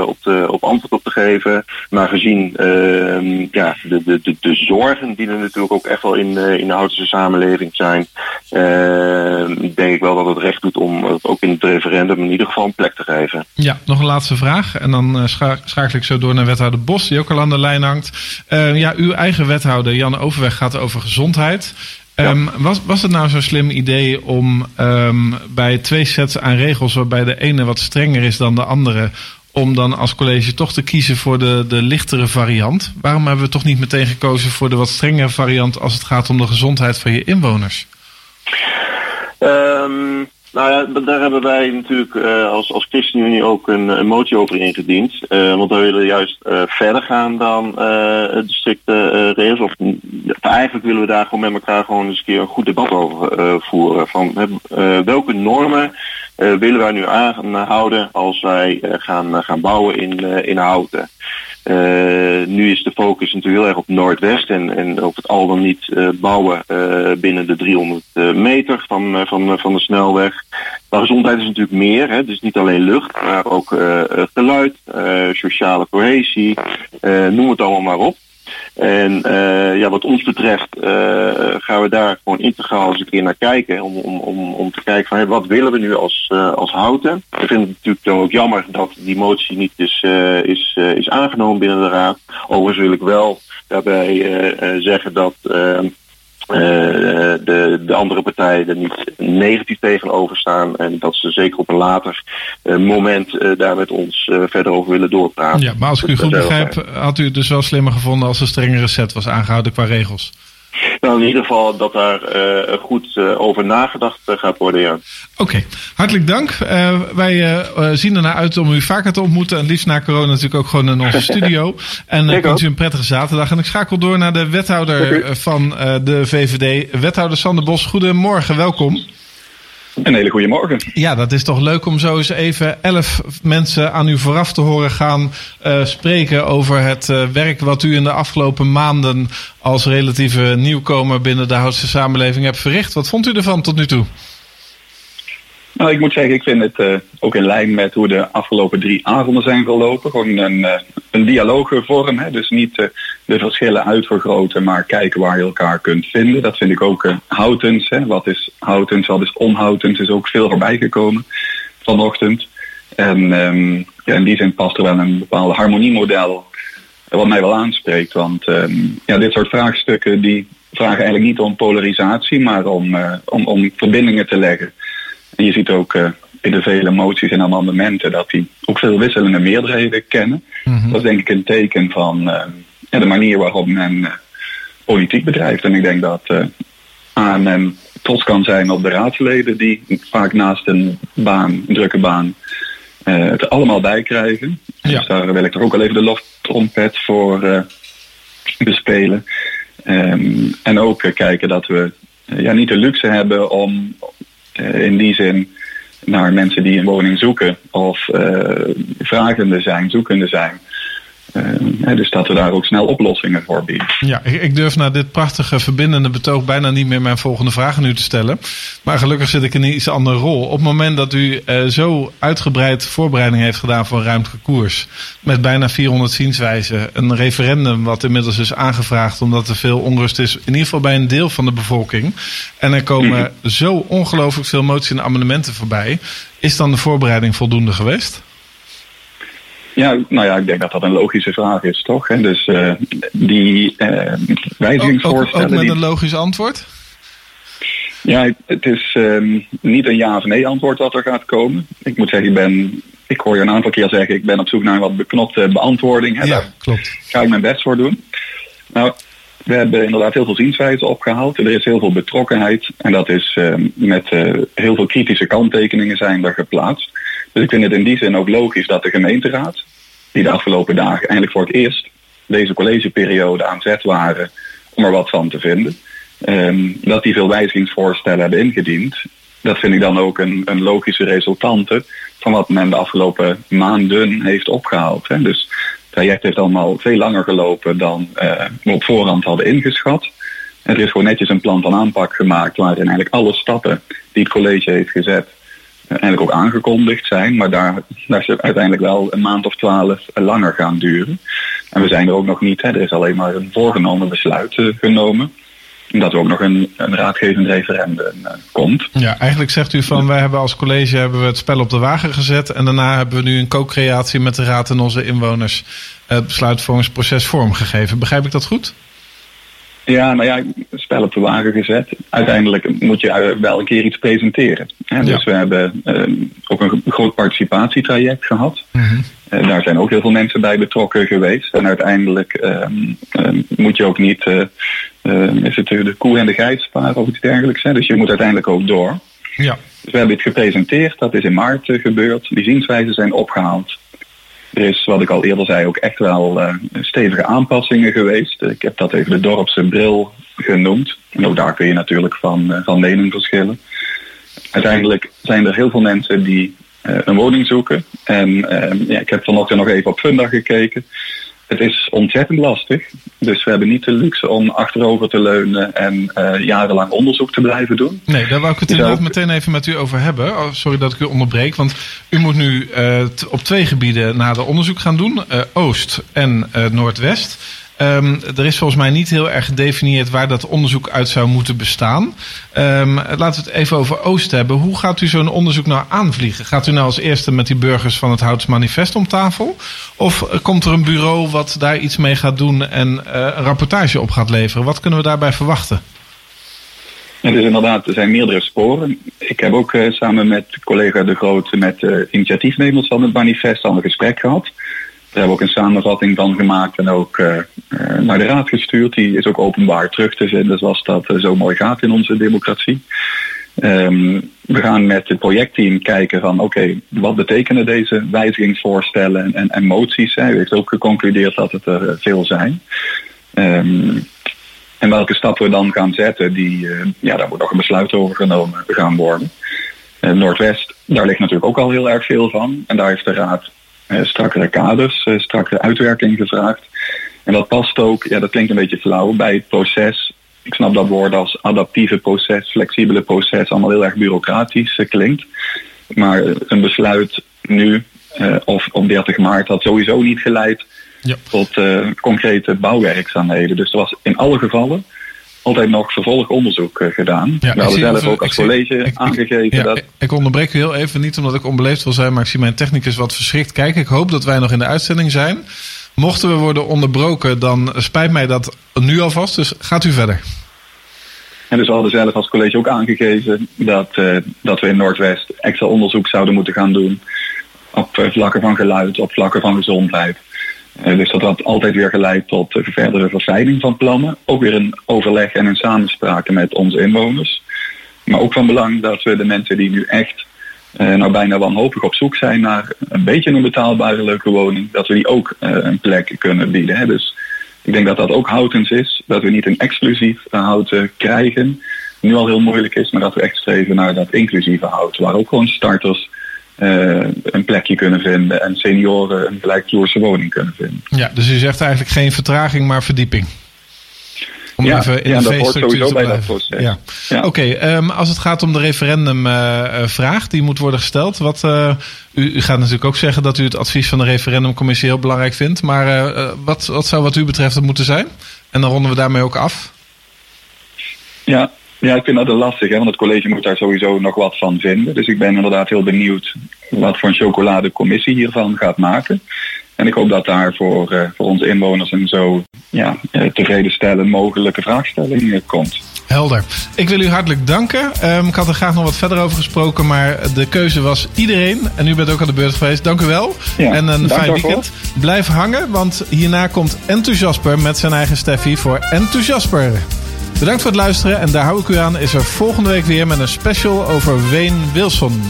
op, te, op antwoord op te geven. Maar gezien ehm, ja, de, de, de, de, zorgen die er natuurlijk ook echt wel in, in de Houtense samenleving zijn, denk denk ik wel dat het recht doet om het ook in het referendum in ieder geval een plek te geven. Ja, nog een laatste vraag. En dan uh, schakel ik zo door naar wethouder Bos, die ook al aan de lijn hangt. Uh, ja, uw eigen wethouder, Jan Overweg, gaat over gezondheid. Um, was, was het nou zo'n slim idee om um, bij twee sets aan regels, waarbij de ene wat strenger is dan de andere, om dan als college toch te kiezen voor de, de lichtere variant? Waarom hebben we toch niet meteen gekozen voor de wat strengere variant als het gaat om de gezondheid van je inwoners? Um, nou ja, daar hebben wij natuurlijk uh, als, als ChristenUnie ook een, motie over ingediend. Uh, want wij willen juist uh, verder gaan dan de strikte regels. Of, eigenlijk willen we daar gewoon met elkaar gewoon eens een keer een goed debat over voeren. Van welke normen willen wij nu aanhouden als wij gaan, gaan bouwen in, in houten. Uh, nu is de focus natuurlijk heel erg op Noordwest en, en op het al dan niet uh, bouwen uh, binnen de 300 meter van, van, van de snelweg. Maar gezondheid is natuurlijk meer. Hè. Dus niet alleen lucht, maar ook geluid, sociale cohesie, noem het allemaal maar op. En uh, ja, wat ons betreft uh, gaan we daar gewoon integraal eens een keer naar kijken. Om, om, om, om te kijken van wat willen we nu als, uh, als houten. We vinden het natuurlijk dan ook jammer dat die motie niet is, is, is aangenomen binnen de raad. Overigens wil ik wel daarbij zeggen dat uh, de, de andere partijen er niet negatief tegenover staan. En dat ze zeker op een later uh, moment uh, daar met ons verder over willen doorpraten. Ja, maar als ik u goed begrijp, had u het dus wel slimmer gevonden als een strengere set was aangehouden qua regels? Nou, in ieder geval dat daar uh, goed uh, over nagedacht uh, gaat worden, ja. Oké, okay. hartelijk dank. wij zien ernaar uit om u vaker te ontmoeten. En liefst na corona natuurlijk ook gewoon in onze studio. En ik wens u een prettige zaterdag. En ik schakel door naar de wethouder van de VVD, wethouder Sander Bos. Goedemorgen, welkom. Een hele goede morgen. Ja, dat is toch leuk om zo eens even elf mensen aan u vooraf te horen gaan uh, spreken over het uh, werk wat u in de afgelopen maanden als relatieve nieuwkomer binnen de Houtse samenleving hebt verricht. Wat vond u ervan tot nu toe? Nou, ik moet zeggen, ik vind het uh, ook in lijn met hoe de afgelopen drie avonden zijn gelopen. Gewoon een, een dialoogvorm. Hè? Dus niet de verschillen uitvergroten, maar kijken waar je elkaar kunt vinden. Dat vind ik ook houtens. Hè? Wat is houtens, wat is onhoutens, is ook veel voorbij gekomen vanochtend. En um, ja, in die zin past er wel een bepaald harmoniemodel wat mij wel aanspreekt. Want um, ja, dit soort vraagstukken die vragen eigenlijk niet om polarisatie, maar om, om, om verbindingen te leggen. En je ziet ook uh, in de vele moties en amendementen dat die ook veel wisselende meerderheden kennen. Mm-hmm. Dat is denk ik een teken van de manier waarop men uh, politiek bedrijft. En ik denk dat ANM trots kan zijn op de raadsleden die vaak naast een baan, een drukke baan, het er allemaal bij krijgen. Ja. Dus daar wil ik toch ook al even de loftrompet voor bespelen. Um, en ook kijken dat we ja, niet de luxe hebben om in die zin naar mensen die een woning zoeken of uh, vragende zijn, zoekende zijn. Uh, dus dat we daar ook snel oplossingen voor bieden. Ja, ik durf na dit prachtige verbindende betoog bijna niet meer mijn volgende vraag aan u te stellen. Maar gelukkig zit ik in een iets andere rol. Op het moment dat u uh, zo uitgebreid voorbereiding heeft gedaan voor ruimtelijke koers. Met bijna 400 zienswijzen. Een referendum wat inmiddels is aangevraagd omdat er veel onrust is. In ieder geval bij een deel van de bevolking. En er komen mm -hmm. zo ongelooflijk veel moties en amendementen voorbij. Is dan de voorbereiding voldoende geweest? Ja, nou ja, ik denk dat dat een logische vraag is, toch? Hè? Dus uh, die uh, wijzigingsvoorstellen... Ook, ook met een logisch antwoord? Ja, het is um, niet een ja of nee antwoord wat er gaat komen. Ik moet zeggen, ik ben... Ik hoor je een aantal keer zeggen, ik ben op zoek naar een wat beknopte beantwoording. Hè? Ja, Daar klopt. ga ik mijn best voor doen. Nou, we hebben inderdaad heel veel zienswijzen opgehaald. Er is heel veel betrokkenheid. En dat is uh, met uh, heel veel kritische kanttekeningen zijn er geplaatst. Dus ik vind het in die zin ook logisch dat de gemeenteraad, die de afgelopen dagen eigenlijk voor het eerst deze collegeperiode aan zet waren om er wat van te vinden, um, dat die veel wijzigingsvoorstellen hebben ingediend. Dat vind ik dan ook een, een logische resultante van wat men de afgelopen maanden heeft opgehaald. Hè. Dus het traject heeft allemaal veel langer gelopen dan uh, we op voorhand hadden ingeschat. Er is gewoon netjes een plan van aanpak gemaakt waarin eigenlijk alle stappen die het college heeft gezet eigenlijk ook aangekondigd zijn, maar daar, daar is uiteindelijk wel een maand of twaalf langer gaan duren. En we zijn er ook nog niet, hè. er is alleen maar een voorgenomen besluit uh, genomen. Dat er ook nog een, een raadgevend referendum uh, komt. Ja, eigenlijk zegt u van wij hebben als college hebben we het spel op de wagen gezet. En daarna hebben we nu een co-creatie met de raad en onze inwoners het besluitvormingsproces vormgegeven. Begrijp ik dat goed? Ja, nou ja, spel op de wagen gezet. Uiteindelijk moet je wel een keer iets presenteren. Hè? Dus we hebben um, ook een groot participatietraject gehad. Mm-hmm. Uh, daar zijn ook heel veel mensen bij betrokken geweest. En uiteindelijk um, um, moet je ook niet uh, is het de koe en de geit sparen of iets dergelijks. Hè? Dus je moet uiteindelijk ook door. Ja. Dus we hebben het gepresenteerd, dat is in maart gebeurd. Die zienswijzen zijn opgehaald. Er is, wat ik al eerder zei, ook echt wel uh, stevige aanpassingen geweest. Ik heb dat even de dorpse bril genoemd. En ook daar kun je natuurlijk van, uh, van mening verschillen. Uiteindelijk zijn er heel veel mensen die uh, een woning zoeken. En ja, ik heb vanochtend nog even op Funda gekeken. Het is ontzettend lastig. Dus we hebben niet de luxe om achterover te leunen en uh, jarenlang onderzoek te blijven doen. Nee, daar wou ik het inderdaad meteen even met u over hebben. Oh, sorry dat ik u onderbreek. Want u moet nu uh, op twee gebieden nader onderzoek gaan doen: uh, Oost en Noordwest. Um, er is volgens mij niet heel erg gedefinieerd waar dat onderzoek uit zou moeten bestaan. Um, laten we het even over Oost hebben. Hoe gaat u zo'n onderzoek nou aanvliegen? Gaat u nou als eerste met die burgers van het Houts Manifest om tafel? Of komt er een bureau wat daar iets mee gaat doen en uh, een rapportage op gaat leveren? Wat kunnen we daarbij verwachten? Ja, dus inderdaad, er zijn meerdere sporen. Ik heb ook uh, samen met collega De Groot met uh, initiatiefnemers van het manifest al een gesprek gehad. Daar hebben we ook een samenvatting van gemaakt en ook uh, uh, naar de raad gestuurd. Die is ook openbaar terug te vinden, zoals dat uh, zo mooi gaat in onze democratie. Um, we gaan met het projectteam kijken van oké, wat betekenen deze wijzigingsvoorstellen en, en moties? Hij heeft ook geconcludeerd dat het er veel zijn. Um, en welke stappen we dan gaan zetten, die, ja, daar moet nog een besluit over genomen gaan worden. Noordwest, daar ligt natuurlijk ook al heel erg veel van. En daar heeft de Raad strakkere kaders, strakkere uitwerking gevraagd. En dat past ook, ja, dat klinkt een beetje flauw, bij het proces. Ik snap dat woord als adaptieve proces, flexibele proces, allemaal heel erg bureaucratisch klinkt. Maar een besluit nu uh, of op 30 maart had sowieso niet geleid ja. tot uh, concrete bouwwerkzaamheden. Dus er was in alle gevallen altijd nog vervolgonderzoek uh, gedaan. Ja, We hadden zelf ook als college ik, aangegeven ja, dat... Ik onderbreek u heel even, niet omdat ik onbeleefd wil zijn, maar ik zie mijn technicus wat verschrikt kijken. Ik hoop dat wij nog in de uitzending zijn. Mochten we worden onderbroken, dan spijt mij dat nu alvast. Dus gaat u verder. En dus we hadden zelf als college ook aangegeven dat, uh, dat we in Noordwest extra onderzoek zouden moeten gaan doen op uh, vlakken van geluid, op vlakken van gezondheid. Uh, dus dat had altijd weer geleid tot verdere verfijning van plannen. Ook weer een overleg en een samenspraak met onze inwoners. Maar ook van belang dat we de mensen die nu echt nou bijna wanhopig op zoek zijn naar een beetje een betaalbare leuke woning, dat we die ook een plek kunnen bieden. Hè. Dus ik denk dat dat ook houtens is. Dat we niet een exclusief houten krijgen. Nu al heel moeilijk is, maar dat we echt streven naar dat inclusieve hout. Waar ook gewoon starters uh, een plekje kunnen vinden en senioren een gelijkvloerse woning kunnen vinden. Ja, dus u zegt eigenlijk geen vertraging, maar verdieping. Om ja, even in ja, de dat hoort sowieso bij dat proces. Ja. ja. Oké, okay, um, als het gaat om de referendumvraag uh, uh, die moet worden gesteld. Wat, uh, u, u, gaat natuurlijk ook zeggen dat u het advies van de referendumcommissie heel belangrijk vindt. Maar wat, wat zou wat u betreft het moeten zijn? En dan ronden we daarmee ook af. Ja, ja, ik vind dat lastig, hè, want het college moet daar sowieso nog wat van vinden. Dus ik ben inderdaad heel benieuwd wat voor een chocoladecommissie hiervan gaat maken. En ik hoop dat daar voor, uh, voor onze inwoners een zo ja, uh, tevredenstellend mogelijke vraagstelling uh, komt. Helder. Ik wil u hartelijk danken. Um, ik had er graag nog wat verder over gesproken, maar de keuze was iedereen. En u bent ook aan de beurt geweest. Dank u wel. Ja, en een fijn weekend. Blijf hangen, want hierna komt Enthousiasper met zijn eigen Steffi voor Enthousiasper. Bedankt voor het luisteren en daar hou ik u aan. Is er volgende week weer met een special over Wayne Wilson.